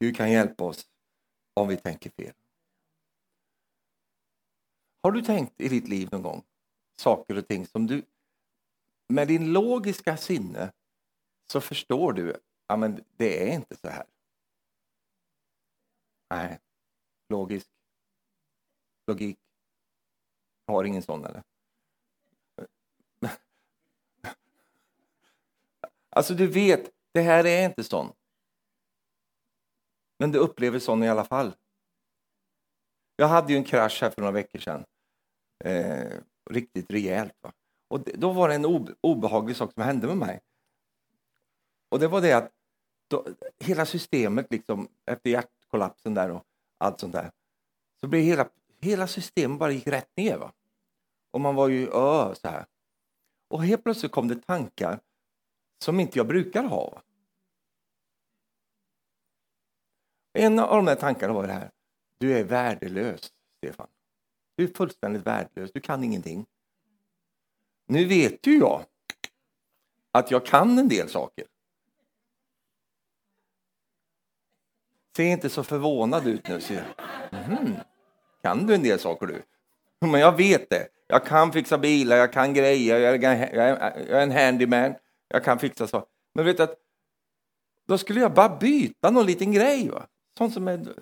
Gud kan hjälpa oss om vi tänker fel. Har du tänkt i ditt liv någon gång saker och ting som du med din logiska sinne så förstår du att ja, det är inte så här. Nej, logisk. Logik. Har ingen sån eller? Alltså du vet, det här är inte sån. Men du upplever sån i alla fall. Jag hade ju en krasch här för några veckor sedan. Eh, riktigt rejält. Va? Och det, då var det en obe, obehaglig sak som hände med mig. Och det var det att då, hela systemet, liksom, efter hjärtkollapsen där och allt sånt där, så blev hela, hela systemet bara gick rätt ner. Va? Och man var ju öh, så här. Och helt plötsligt kom det tankar som inte jag brukar ha. Va? En av de här tankarna var det här. Du är värdelös, Stefan. Du är fullständigt värdelös. Du kan ingenting. Nu vet ju jag att jag kan en del saker. Se inte så förvånad ut nu. Mm. Kan du en del saker du? Men jag vet det. Jag kan fixa bilar, jag kan grejer, jag är, jag är en handyman. Jag kan fixa saker. Men vet du att då skulle jag bara byta någon liten grej. Va? Sånt som är,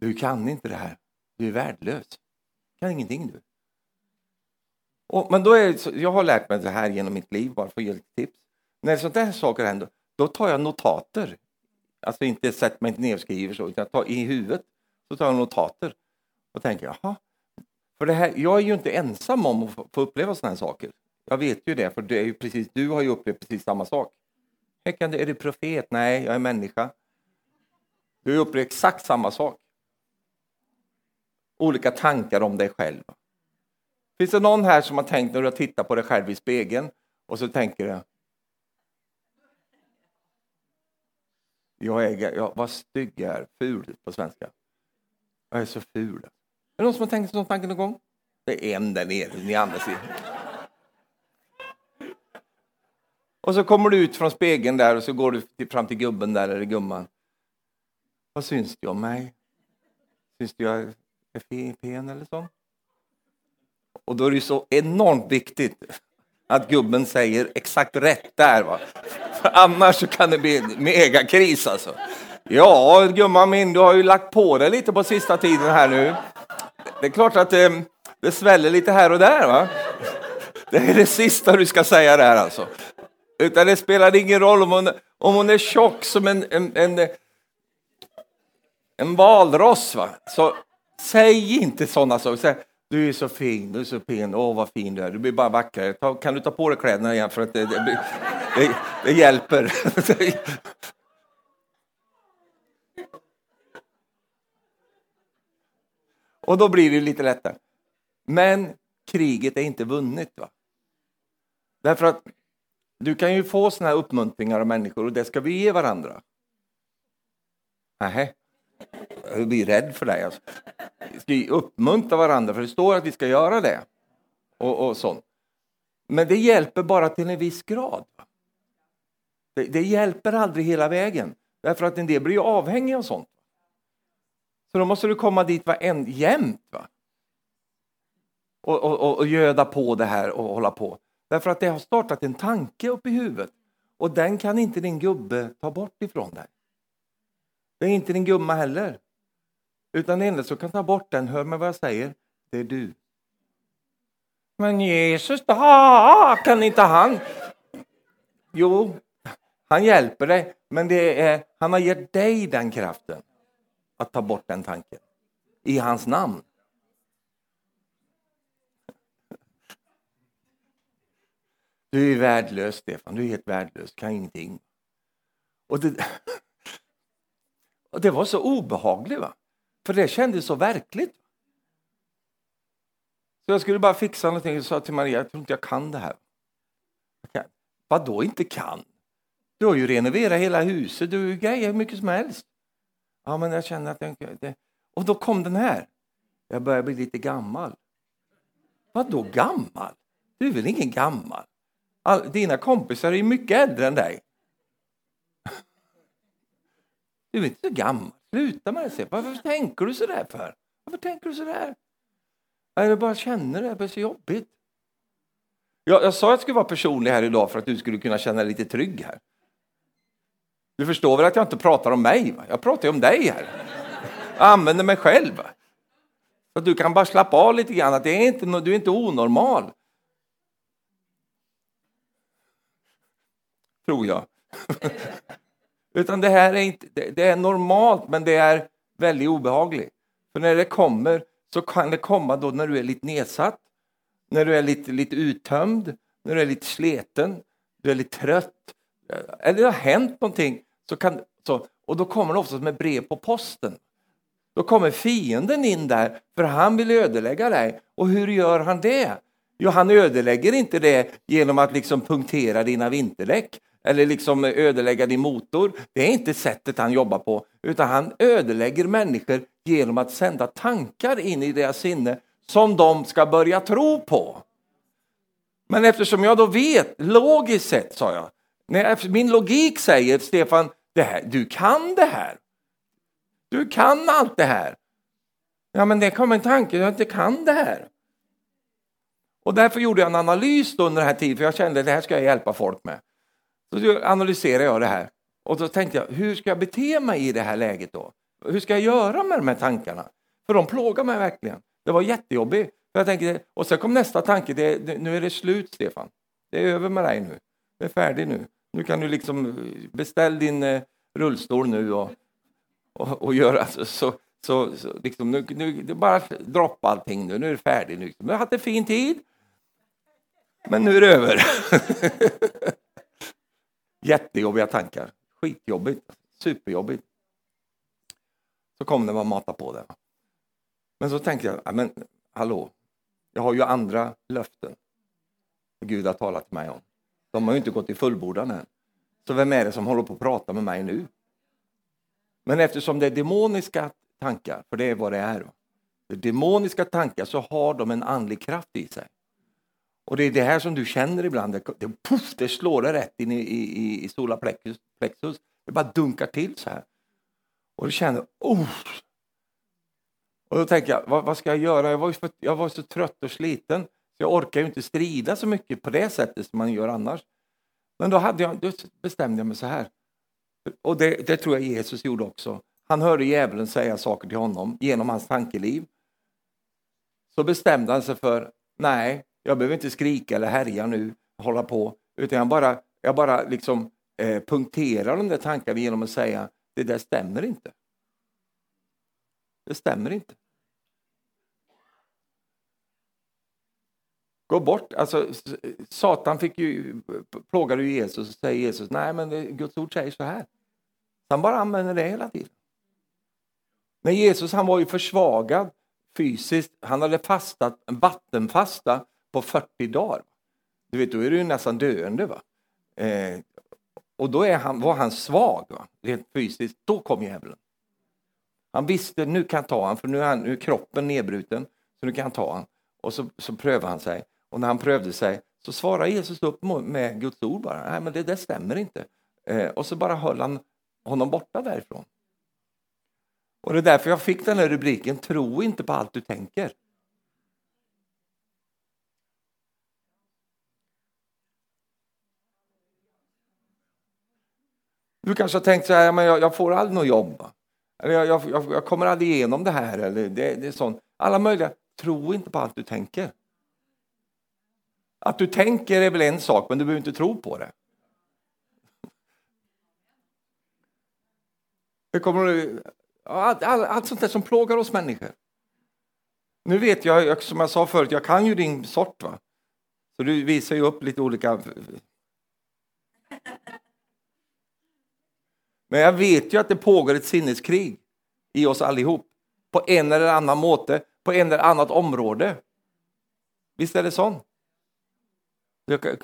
du kan inte det här. Du är värdelös. Du kan ingenting du. Och, men då är jag har lärt mig det här genom mitt liv, bara för att ge lite tips. När sånt där saker händer, då tar jag notater. Alltså inte sätter mig inte ner och skriver så, utan jag tar i huvudet. Så tar jag notater. Då tänker, jaha. För det här, jag är ju inte ensam om att få uppleva sådana här saker. Jag vet ju det, för det är ju precis, du har ju upplevt precis samma sak. Häckande, är du profet? Nej, jag är människa. Du har upplevt exakt samma sak. Olika tankar om dig själv. Finns det någon här som har tänkt när du har tittat på dig själv i spegeln och så tänker du jag är, jag, vad stygg jag är, ful på svenska. Jag är så ful. Är det någon som har tänkt sån tanke någon gång? Det är en där nere, ni andra ser. Och så kommer du ut från spegeln där och så går du fram till gubben där, eller gumman. Vad syns det om mig? Syns det jag är pen eller så? Och då är det så enormt viktigt att gubben säger exakt rätt där. Va? För annars så kan det bli en megakris alltså. Ja, gumman min, du har ju lagt på dig lite på sista tiden här nu. Det är klart att det, det sväller lite här och där. va? Det är det sista du ska säga där alltså. Utan det spelar ingen roll om hon, om hon är tjock som en, en, en, en valross. Va? Så säg inte sådana saker. Du är så fin, du är så fin, åh vad fin du är, du blir bara vackrare. Ta, kan du ta på dig kläderna igen för att det, det, det, det hjälper. Och då blir det lite lättare. Men kriget är inte vunnet. Va? Därför att du kan ju få såna här uppmuntringar av människor och det ska vi ge varandra. Nähä, jag blir rädd för dig. Alltså. Vi ska uppmuntra varandra, för det står att vi ska göra det. Och, och sånt. Men det hjälper bara till en viss grad. Det, det, hjälper aldrig hela vägen, därför att en del blir avhängiga av sånt. Så då måste du komma dit jämt. Va? Och, och, och göda på det här och hålla på. Därför att det har startat en tanke upp i huvudet och den kan inte din gubbe ta bort ifrån dig. Det är inte din gumma heller. Utan det enda som kan ta bort den, hör med vad jag säger, det är du. Men Jesus då? Kan inte han? Jo, han hjälper dig, men det är, han har gett dig den kraften att ta bort den tanken. I hans namn. Du är värdelös, Stefan. Du är helt värdelös, kan ingenting. Och det, och det var så obehagligt. Va? För det kändes så verkligt. Så jag skulle bara fixa någonting och sa till Maria, jag tror inte jag kan det här. Vad då inte kan? Du har ju renoverat hela huset, du har grejer hur mycket som helst. Ja, men jag känner att jag inte... Och då kom den här. Jag börjar bli lite gammal. Vad då gammal? Du är väl ingen gammal? All, dina kompisar är ju mycket äldre än dig. Du är inte så gammal. Sluta med det. Varför tänker du så där för? Varför tänker du så där? Jag bara känner det, det är så jobbigt. Jag, jag sa att jag skulle vara personlig här idag för att du skulle kunna känna dig lite trygg här. Du förstår väl att jag inte pratar om mig? Va? Jag pratar om dig här. Jag använder mig själv. Va? Så du kan bara slappa av lite grann, att det är inte, du är inte onormal. Tror jag. Utan det här är, inte, det är normalt, men det är väldigt obehagligt. För när det kommer så kan det komma då när du är lite nedsatt, när du är lite, lite uttömd, när du är lite sleten, du är lite trött, Eh, eller det har hänt någonting. Så kan, så, och då kommer det ofta med brev på posten. Då kommer fienden in där, för han vill ödelägga dig. Och hur gör han det? Jo, han ödelägger inte det genom att liksom punktera dina vinterdäck eller liksom ödelägga din motor. Det är inte sättet han jobbar på, utan han ödelägger människor genom att sända tankar in i deras sinne som de ska börja tro på. Men eftersom jag då vet, logiskt sett sa jag, när min logik säger Stefan, det här, du kan det här. Du kan allt det här. Ja, men det kom en tanke, jag inte kan det här. Och därför gjorde jag en analys under den här tiden, för jag kände att det här ska jag hjälpa folk med. Så analyserade jag det här. Och då tänkte jag, hur ska jag bete mig i det här läget då? Hur ska jag göra med de här tankarna? För de plågar mig verkligen. Det var jättejobbigt. Jag tänkte, och sen kom nästa tanke, det, nu är det slut Stefan. Det är över med dig nu. Det är färdigt nu. Nu kan du liksom eh, beställa din eh, rullstol nu och, och, och göra så, så, så, så liksom, nu, nu, bara droppa allting nu, nu är det färdigt. Nu. Jag hade en fin tid, men nu är det över. Jättejobbiga tankar. Skitjobbigt. Superjobbigt. Så kom det man mata på det. Men så tänkte jag, men hallå, jag har ju andra löften Gud har talat till mig om. De har ju inte gått i fullbordan än. Så vem är det som håller på att prata med mig nu? Men eftersom det är demoniska tankar, för det är vad det är, det är demoniska tankar så har de en andlig kraft i sig. Och det är det här som du känner ibland, det, det, puff, det slår dig rätt in i, i, i sola plexus. Det bara dunkar till så här. Och du känner, oh! Och då tänker jag, vad, vad ska jag göra? Jag var, för, jag var så trött och sliten, så jag orkar ju inte strida så mycket på det sättet som man gör annars. Men då, hade jag, då bestämde jag mig så här, och det, det tror jag Jesus gjorde också. Han hörde djävulen säga saker till honom genom hans tankeliv. Så bestämde han sig för, nej, jag behöver inte skrika eller härja nu, hålla på, utan jag bara, jag bara liksom eh, punkterar de där tankarna genom att säga det där stämmer inte. Det stämmer inte. Gå bort. Alltså, Satan fick ju, plågade ju Jesus och säger Jesus, nej men Guds ord säger så här. Han bara använder det hela tiden. Men Jesus han var ju försvagad fysiskt. Han hade fastat, vattenfasta på 40 dagar. Du vet, då är du ju nästan döende. Va? Eh, och då är han, var han svag, va? rent fysiskt. Då kom djävulen. Han visste, nu kan jag ta honom, för nu är, han, nu är kroppen nedbruten, så nu kan jag ta honom. Och så, så prövar han sig. Och när han prövade sig så svarade Jesus upp med Guds ord bara. Nej, men det det stämmer inte. Eh, och så bara höll han honom borta därifrån. Och det är därför jag fick den här rubriken, tro inte på allt du tänker. Du kanske har tänkt så här, men jag, jag får aldrig något jobb. Eller jag, jag, jag, kommer aldrig igenom det här. Eller det, det är sånt. Alla möjliga. Tro inte på allt du tänker. Att du tänker är väl en sak, men du behöver inte tro på det. Hur kommer, allt, allt, allt sånt där som plågar oss människor. Nu vet jag, som jag sa förut, jag kan ju din sort. va? Så du visar ju upp lite olika Men jag vet ju att det pågår ett sinneskrig i oss allihop. På en eller annan måte, på en eller annat område. Visst är det så?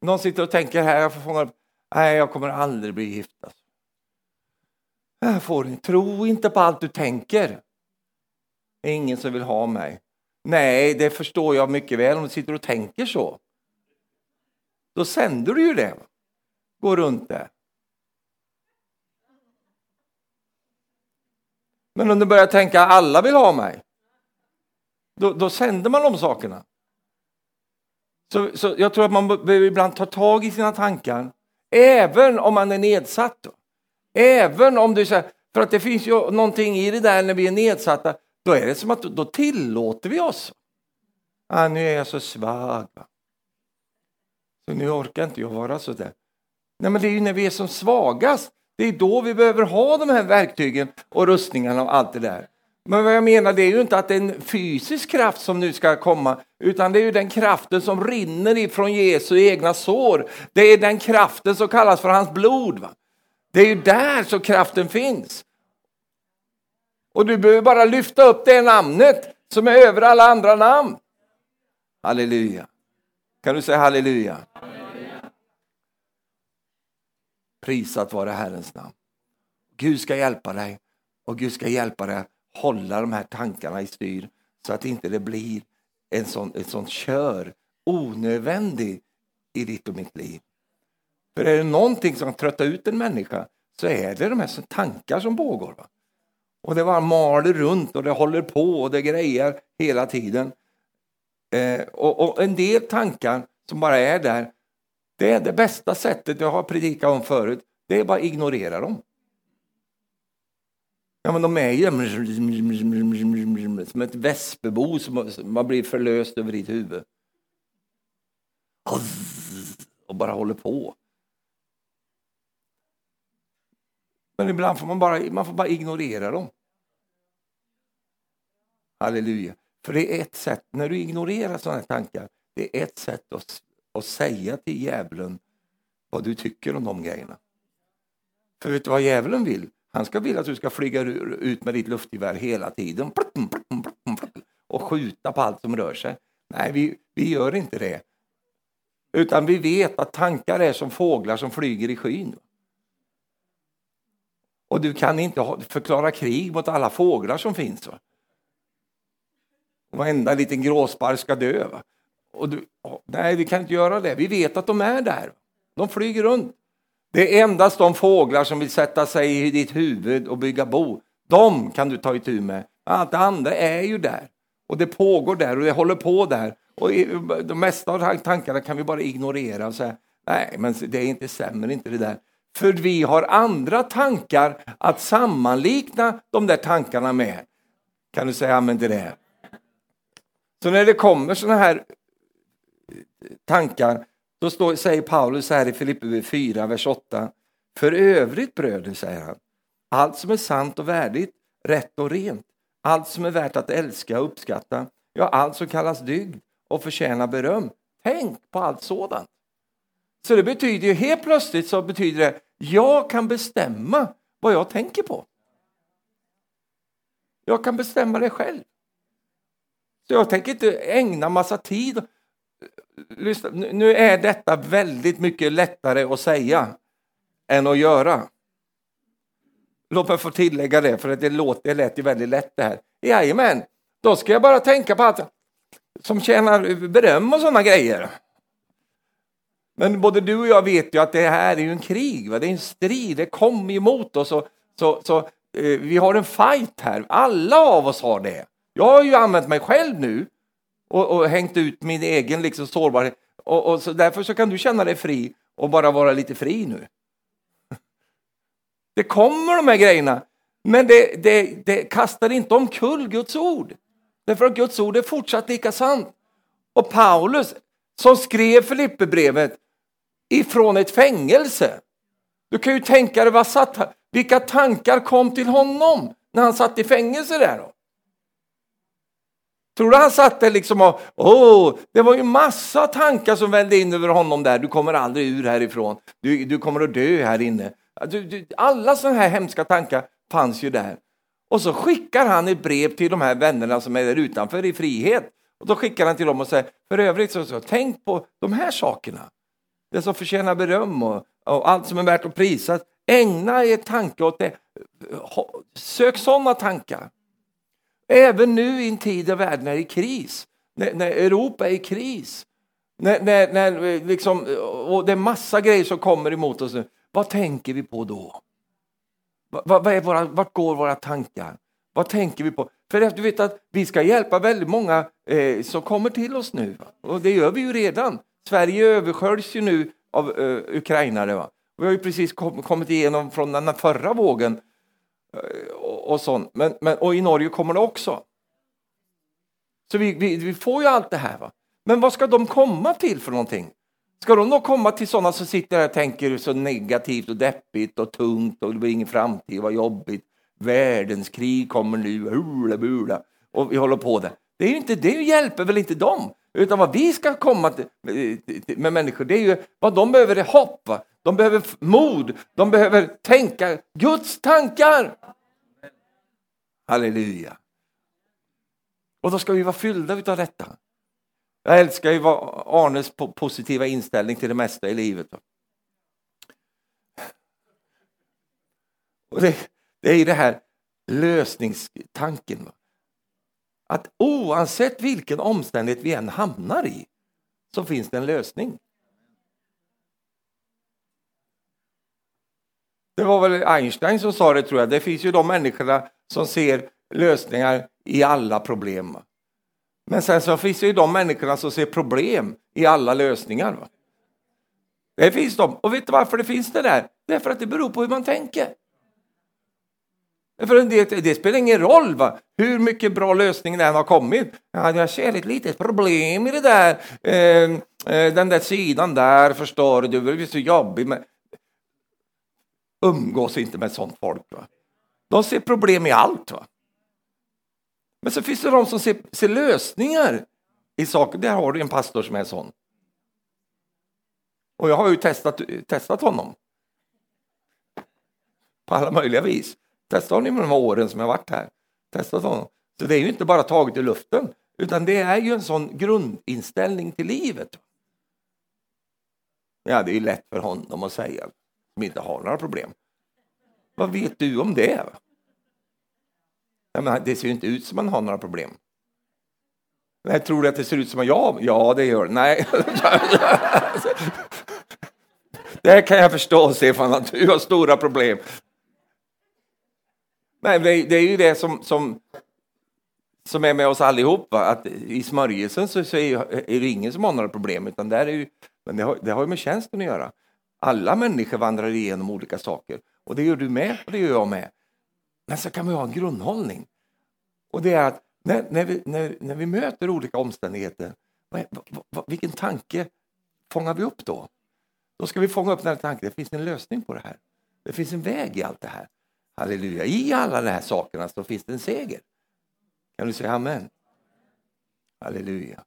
Någon sitter och tänker här, jag får fånga upp, nej jag kommer aldrig bli gift. Alltså. Jag får inte, tro inte på allt du tänker. Det är ingen som vill ha mig. Nej, det förstår jag mycket väl om du sitter och tänker så. Då sänder du ju det. Går runt det. Men om du börjar tänka alla vill ha mig, då, då sänder man de sakerna. Så, så jag tror att man behöver ibland ta tag i sina tankar, även om man är nedsatt. Då. Även om du säger, för att det finns ju någonting i det där när vi är nedsatta, då är det som att då tillåter vi oss. Ah, nu är jag så svag. Va? Så nu orkar inte jag vara så där. Nej, men det är ju när vi är som svagast. Det är då vi behöver ha de här verktygen och rustningarna och allt det där. Men vad jag menar det är ju inte att det är en fysisk kraft som nu ska komma, utan det är ju den kraften som rinner ifrån Jesu egna sår. Det är den kraften som kallas för hans blod. Va? Det är ju där så kraften finns. Och du behöver bara lyfta upp det namnet som är över alla andra namn. Halleluja. Kan du säga halleluja? halleluja. Prisat vare Herrens namn. Gud ska hjälpa dig och Gud ska hjälpa dig hålla de här tankarna i styr så att inte det blir en sån, ett sånt kör onödvändig i ditt och mitt liv. För är det någonting som tröttar ut en människa så är det de här tankar som pågår. Va? Och det bara maler runt och det håller på och det grejer hela tiden. Eh, och, och, en del tankar som bara är där, det är det bästa sättet, jag har predikat om förut, det är bara att ignorera dem. Ja, men de är ju som ett väspebo som man blir förlöst över ditt huvud. Och bara håller på. Men ibland får man bara, man får bara ignorera dem. Halleluja. För det är ett sätt, när du ignorerar sådana här tankar, det är ett sätt att, att säga till djävulen vad du tycker om de grejerna. För vet du vad djävulen vill? Han ska vilja att du ska flyga ut med ditt luftgevär hela tiden och skjuta på allt som rör sig. Nej, vi, vi gör inte det. Utan vi vet att tankar är som fåglar som flyger i skyn. Och du kan inte förklara krig mot alla fåglar som finns. Va? Varenda liten gråsparv ska dö. Va? Och du, nej, vi kan inte göra det. Vi vet att de är där. De flyger runt. Det är endast de fåglar som vill sätta sig i ditt huvud och bygga bo. De kan du ta itu med. Allt det andra är ju där. Och det pågår där och det håller på där. Och de mesta av tankarna kan vi bara ignorera och säga nej, men det är inte stämmer inte det där. För vi har andra tankar att sammanlikna de där tankarna med. Kan du säga amen till det? Så när det kommer sådana här tankar, då står, säger Paulus här i Filippe 4, vers 8. För övrigt bröder, säger han, allt som är sant och värdigt, rätt och rent, allt som är värt att älska och uppskatta, ja, allt som kallas dygd och förtjänar beröm. Tänk på allt sådant. Så det betyder ju helt plötsligt så betyder det jag kan bestämma vad jag tänker på. Jag kan bestämma det själv. Så jag tänker inte ägna massa tid. Lyssna, nu är detta väldigt mycket lättare att säga än att göra. Låt mig få tillägga det, för det, låter, det lät ju väldigt lätt det här. Jajamän, då ska jag bara tänka på allt som tjänar beröm och sådana grejer. Men både du och jag vet ju att det här är ju en krig, va? det är en strid, det kommer emot oss. Och, så, så eh, vi har en fight här, alla av oss har det. Jag har ju använt mig själv nu och, och hängt ut min egen liksom, sårbarhet. Och, och, så därför så kan du känna dig fri och bara vara lite fri nu. Det kommer de här grejerna, men det, det, det kastar inte omkull Guds ord. Därför att Guds ord är fortsatt lika sant. Och Paulus som skrev Filipperbrevet ifrån ett fängelse. Du kan ju tänka dig vad satt, vilka tankar kom till honom när han satt i fängelse där. Då? Tror du han satt där liksom och, oh, det var ju massa tankar som vällde in över honom där. Du kommer aldrig ur härifrån. Du, du kommer att dö här inne. Du, du, alla sådana här hemska tankar fanns ju där. Och så skickar han ett brev till de här vännerna som är där utanför i frihet. Och då skickar han till dem och säger, för övrigt så, så tänk på de här sakerna. det som förtjänar beröm och, och allt som är värt att prisa. Ägna er tanke åt det. Sök sådana tankar. Även nu i en tid där världen är i kris, när, när Europa är i kris, när, när, när eh, liksom, och det är massa grejer som kommer emot oss. nu. Vad tänker vi på då? Vad, vad är våra, vart går våra tankar? Vad tänker vi på? För du vet att vi ska hjälpa väldigt många eh, som kommer till oss nu. Va? Och det gör vi ju redan. Sverige översköljs ju nu av eh, ukrainare. Va? Vi har ju precis kom, kommit igenom från den förra vågen eh, och, och sånt. Men, men, och i Norge kommer det också. Så vi, vi, vi får ju allt det här. Va? Men vad ska de komma till för någonting? Ska de då komma till sådana som sitter här och tänker så negativt och deppigt och tungt och det blir ingen framtid, vad jobbigt, världens krig kommer nu, hula bula, och vi håller på där. Det, är ju inte, det hjälper väl inte dem, utan vad vi ska komma till, med människor, det är ju vad de behöver är hopp, va? de behöver mod, de behöver tänka Guds tankar. Halleluja. Och då ska vi vara fyllda av detta. Jag älskar ju Arnes positiva inställning till det mesta i livet. Och det, det är ju det här lösningstanken. Att oavsett vilken omständighet vi än hamnar i så finns det en lösning. Det var väl Einstein som sa det tror jag. Det finns ju de människorna som ser lösningar i alla problem. Men sen så finns det ju de människorna som ser problem i alla lösningar. Va? Det finns de. Och vet du varför det finns det där? Det är för att det beror på hur man tänker. För det, det spelar ingen roll va? hur mycket bra lösningen än har kommit. Ja, jag ser ett litet problem i det där. Eh, eh, den där sidan där, förstår du, det blir så jobbigt. Men... Umgås inte med sånt folk. Va? De ser problem i allt. Va? Men så finns det de som ser, ser lösningar i saker. Där har du en pastor som är sån. Och jag har ju testat, testat honom. På alla möjliga vis. Testat honom i de här åren som jag varit här. Testat honom. Så det är ju inte bara taget i luften, utan det är ju en sån grundinställning till livet. Ja, det är lätt för honom att säga, som inte har några problem. Vad vet du om det? Ja, det ser ju inte ut som man har några problem. Nej, tror du att det ser ut som att jag Ja, det gör det. Nej. Det kan jag förstå, Stefan, att du har stora problem. Nej, det är ju det som, som, som är med oss allihop. Va? Att I smörjelsen så, så är, är det ingen som har några problem, utan där är ju, men det har, det har ju med tjänsten att göra. Alla människor vandrar igenom olika saker och det gör du med och det gör jag med. Men så kan vi ha en grundhållning. Och det är att när, när, vi, när, när vi möter olika omständigheter, vad, vad, vilken tanke fångar vi upp då? Då ska vi fånga upp den här tanken, det finns en lösning på det här. Det finns en väg i allt det här. Halleluja, i alla de här sakerna så finns det en seger. Kan du säga amen? Halleluja.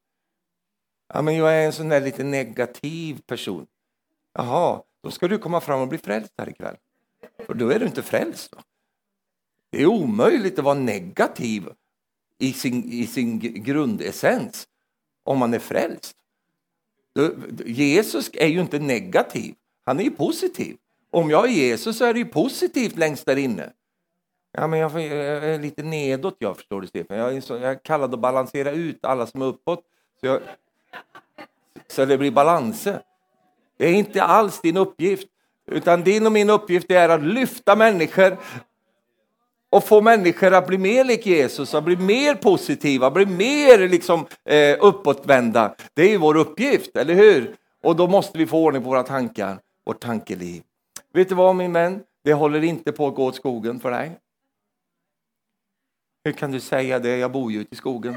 Ja, men jag är en sån där lite negativ person. Jaha, då ska du komma fram och bli frälst här ikväll. För då är du inte frälst. Va? Det är omöjligt att vara negativ i sin, i sin grundessens om man är frälst. Jesus är ju inte negativ, han är ju positiv. Om jag är Jesus så är det ju positivt längst där inne. Ja, men jag, är lite nedåt, jag förstår du Stefan. Jag är, så, jag är kallad att balansera ut alla som är uppåt. Så, jag, så det blir balanser. Det är inte alls din uppgift. Utan din och min uppgift är att lyfta människor och få människor att bli mer lik Jesus, att bli mer positiva, bli mer liksom, eh, uppåtvända. Det är ju vår uppgift, eller hur? Och då måste vi få ordning på våra tankar, vårt tankeliv. Vet du vad min vän? Det håller inte på att gå åt skogen för dig. Hur kan du säga det? Jag bor ju ute i skogen.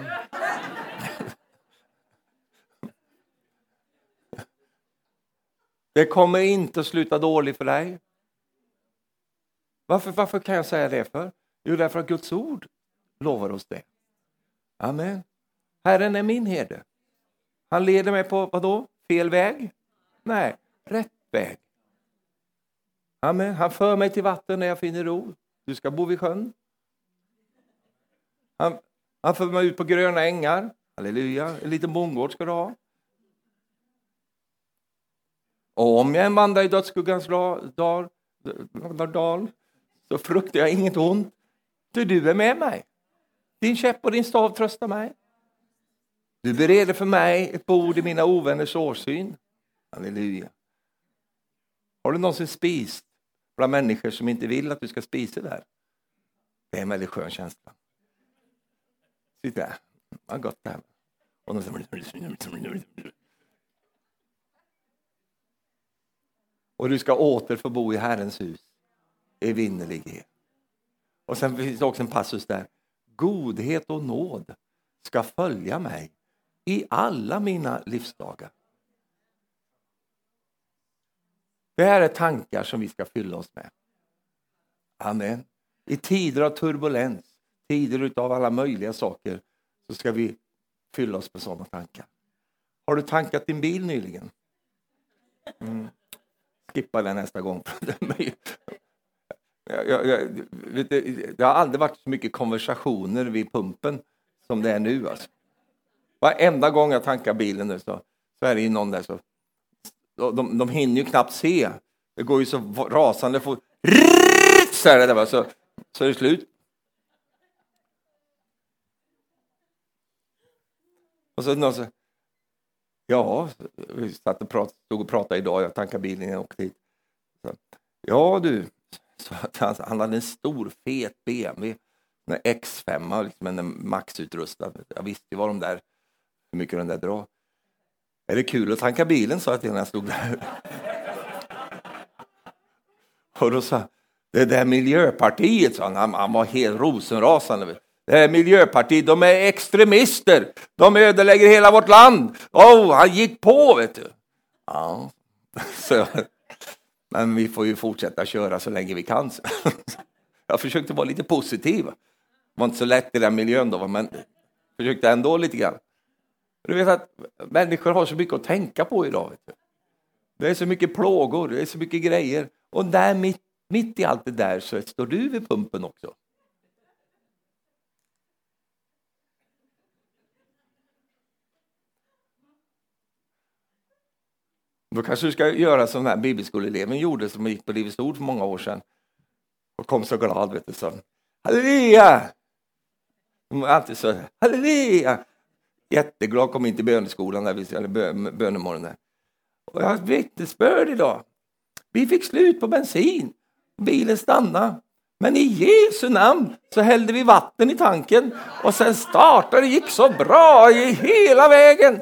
Det kommer inte att sluta dåligt för dig. Varför, varför kan jag säga det för? Jo, därför att Guds ord lovar oss det. Amen. Herren är min herde. Han leder mig på vadå? Fel väg? Nej, rätt väg. Amen. Han för mig till vatten när jag finner ro. Du ska bo vid sjön. Han, han för mig ut på gröna ängar. Halleluja. En liten bondgård ska du ha. Och om jag än vandrar i dödsskuggans dal, dal så fruktar jag inget ont, ty du är med mig. Din käpp och din stav tröstar mig. Du bereder för mig ett bord i mina ovänners årsyn. Halleluja. Har du någonsin spist bland människor som inte vill att du ska spisa där? Det är en väldigt skön känsla. Sitt där. Vad gott det här. Och och du ska åter få bo i Herrens hus i vinnerlighet. Och sen finns det också en passus där. Godhet och nåd ska följa mig i alla mina livsdagar. Det här är tankar som vi ska fylla oss med. Amen. I tider av turbulens, tider av alla möjliga saker, så ska vi fylla oss med sådana tankar. Har du tankat din bil nyligen? Mm. Skippa den nästa gång. jag, jag, jag, vet, det har aldrig varit så mycket konversationer vid pumpen som det är nu. Alltså. Varenda gång jag tankar bilen nu så, så är det ju någon där så de, de hinner ju knappt se. Det går ju så rasande fort. Så är det där, så, så är det slut. Och så någon så, ja, vi satt och prat, stod och pratade idag, jag tankade bilen innan jag åkte hit. Så, ja du, så han, han hade en stor fet BMW, en X5, liksom en maxutrustad. Jag visste ju vad de där, hur mycket den där drar. Är det kul att tanka bilen, sa jag till när jag stod där. Och då sa det där Miljöpartiet, sa han, han var helt rosenrasande eh, Miljöpartiet, de är extremister. De ödelägger hela vårt land. Oh, han gick på, vet du. Ja, så, men vi får ju fortsätta köra så länge vi kan. Jag försökte vara lite positiv. Det var inte så lätt i den miljön då, men försökte ändå lite grann. Du vet att människor har så mycket att tänka på idag. Det är så mycket plågor, det är så mycket grejer. Och där mitt, mitt i allt det där så står du vid pumpen också. Då kanske du ska göra som den här bibelskoleeleven gjorde som gick på Livets Ord för många år sedan och kom så glad. Vet du, så. Halleluja! De var alltid så halleluja! Jätteglad, kom in till böneskolan, där eller bönemorgonen. Och jag har ett vittnesbörd idag. Vi fick slut på bensin. Bilen stannade. Men i Jesu namn så hällde vi vatten i tanken och sen startade det gick så bra i hela vägen.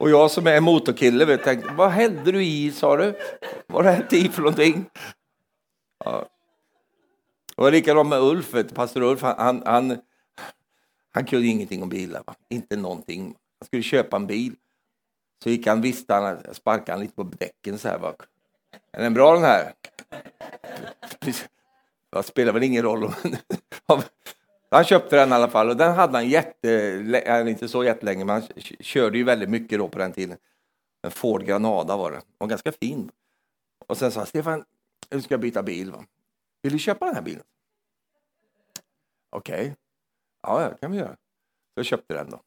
Och jag som är motorkille vet, tänkte, vad hällde du i sa du? Vad har det i för någonting? Ja. Det var likadant med Ulf, pastor Ulf, han, han, han kunde ingenting om bilar, va? inte någonting. Han skulle köpa en bil. Så gick han, visste han, sparkade han lite på däcken så här. Va? Är den bra den här? Det spelar väl ingen roll han köpte den i alla fall och den hade han jätte, inte så jättelänge, men han körde ju väldigt mycket då på den tiden. En Ford Granada var det, och ganska fin. Och sen sa han, Stefan, nu ska jag byta bil. Va? Vill du köpa den här bilen? Okej, okay. ja det kan vi göra. Så jag köpte den då.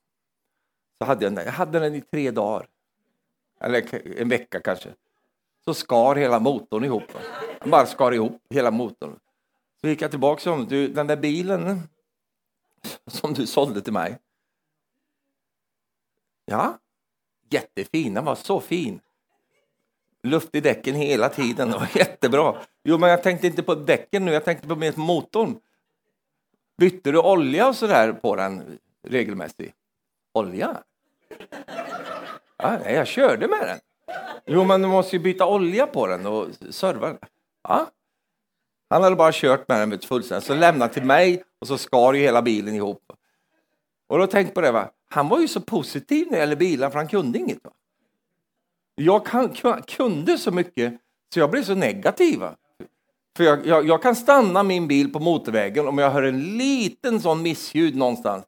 Så hade jag, den, jag hade den i tre dagar. Eller en vecka kanske. Så skar hela motorn ihop. Jag bara skar ihop hela motorn. Så gick jag tillbaka och du, den där bilen som du sålde till mig. Ja, jättefin. Den var så fin. Luft i däcken hela tiden. Det var jättebra. Jo, men jag tänkte inte på däcken nu. Jag tänkte på motorn. Bytte du olja och så där på den regelmässigt? Olja? Ja, nej, jag körde med den. Jo, men du måste ju byta olja på den och serva den. Ja. Han hade bara kört med den fullständigt, så lämnade till mig och så skar ju hela bilen ihop. Och då tänk på det, va? han var ju så positiv när det gäller bilar för han kunde inget. Va? Jag kan, kunde så mycket så jag blev så negativ. Va? För jag, jag, jag, kan stanna min bil på motorvägen om jag hör en liten sån missljud någonstans.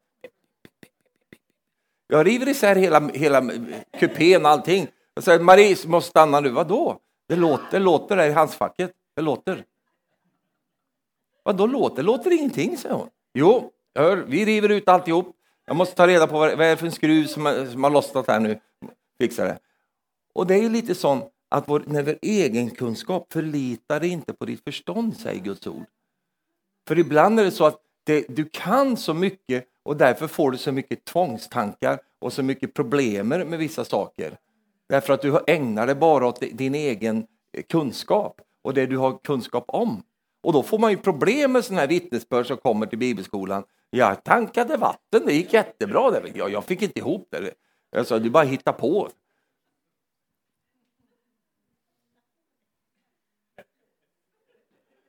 Jag river isär hela, hela kupén och allting. Jag säger Marie, måste stanna nu. Vadå? Det låter, det låter där i handskfacket. Det låter. Vadå låter? Det låter ingenting, säger hon. Jo, hör, vi river ut alltihop. Jag måste ta reda på vad, det är för en skruv som, som har lossnat här nu. Fixa det. Och det är ju lite sånt att vår, när vår egen kunskap förlitar dig inte på ditt förstånd, säger Guds ord. För ibland är det så att det, du kan så mycket och därför får du så mycket tvångstankar och så mycket problem med vissa saker. Därför att du ägnar dig bara åt din egen kunskap och det du har kunskap om. Och då får man ju problem med sådana här vittnesbörd som kommer till bibelskolan. Jag tankade vatten, det gick jättebra. Jag, jag fick inte ihop det. Jag sa, du bara hitta på.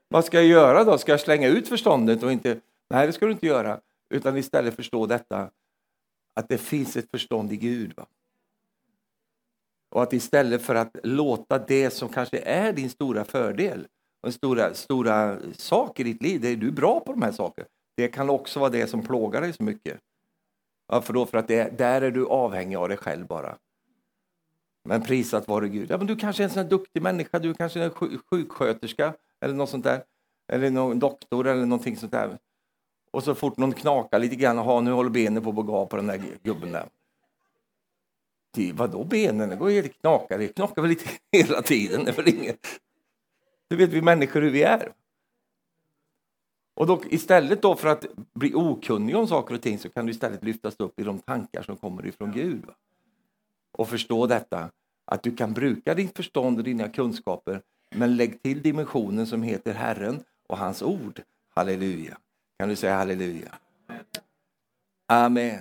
Vad ska jag göra då? Ska jag slänga ut förståndet och inte... Nej, det ska du inte göra. Utan istället förstå detta, att det finns ett förstånd i Gud. Va? Och att istället för att låta det som kanske är din stora fördel och en stora, stora sak i ditt liv, det är du bra på de här sakerna. Det kan också vara det som plågar dig så mycket. Varför då? För att det, där är du avhängig av dig själv bara. Men prisat vare Gud. Ja, men du kanske är en sån duktig människa, du kanske är en sjuksköterska eller något sånt där. Eller någon doktor eller någonting sånt där. Och så fort någon knakar lite grann, ha nu håller benen på att gå av på den där gubben där. Vadå benen? Det går helt knakar. Det knakar väl lite hela tiden. Det är väl inget. Du vet vi människor hur vi är. Och då, istället då för att bli okunnig om saker och ting så kan du istället lyftas upp i de tankar som kommer ifrån Gud. Va? Och förstå detta, att du kan bruka ditt förstånd och dina kunskaper men lägg till dimensionen som heter Herren och hans ord. Halleluja. Kan du säga halleluja? Amen.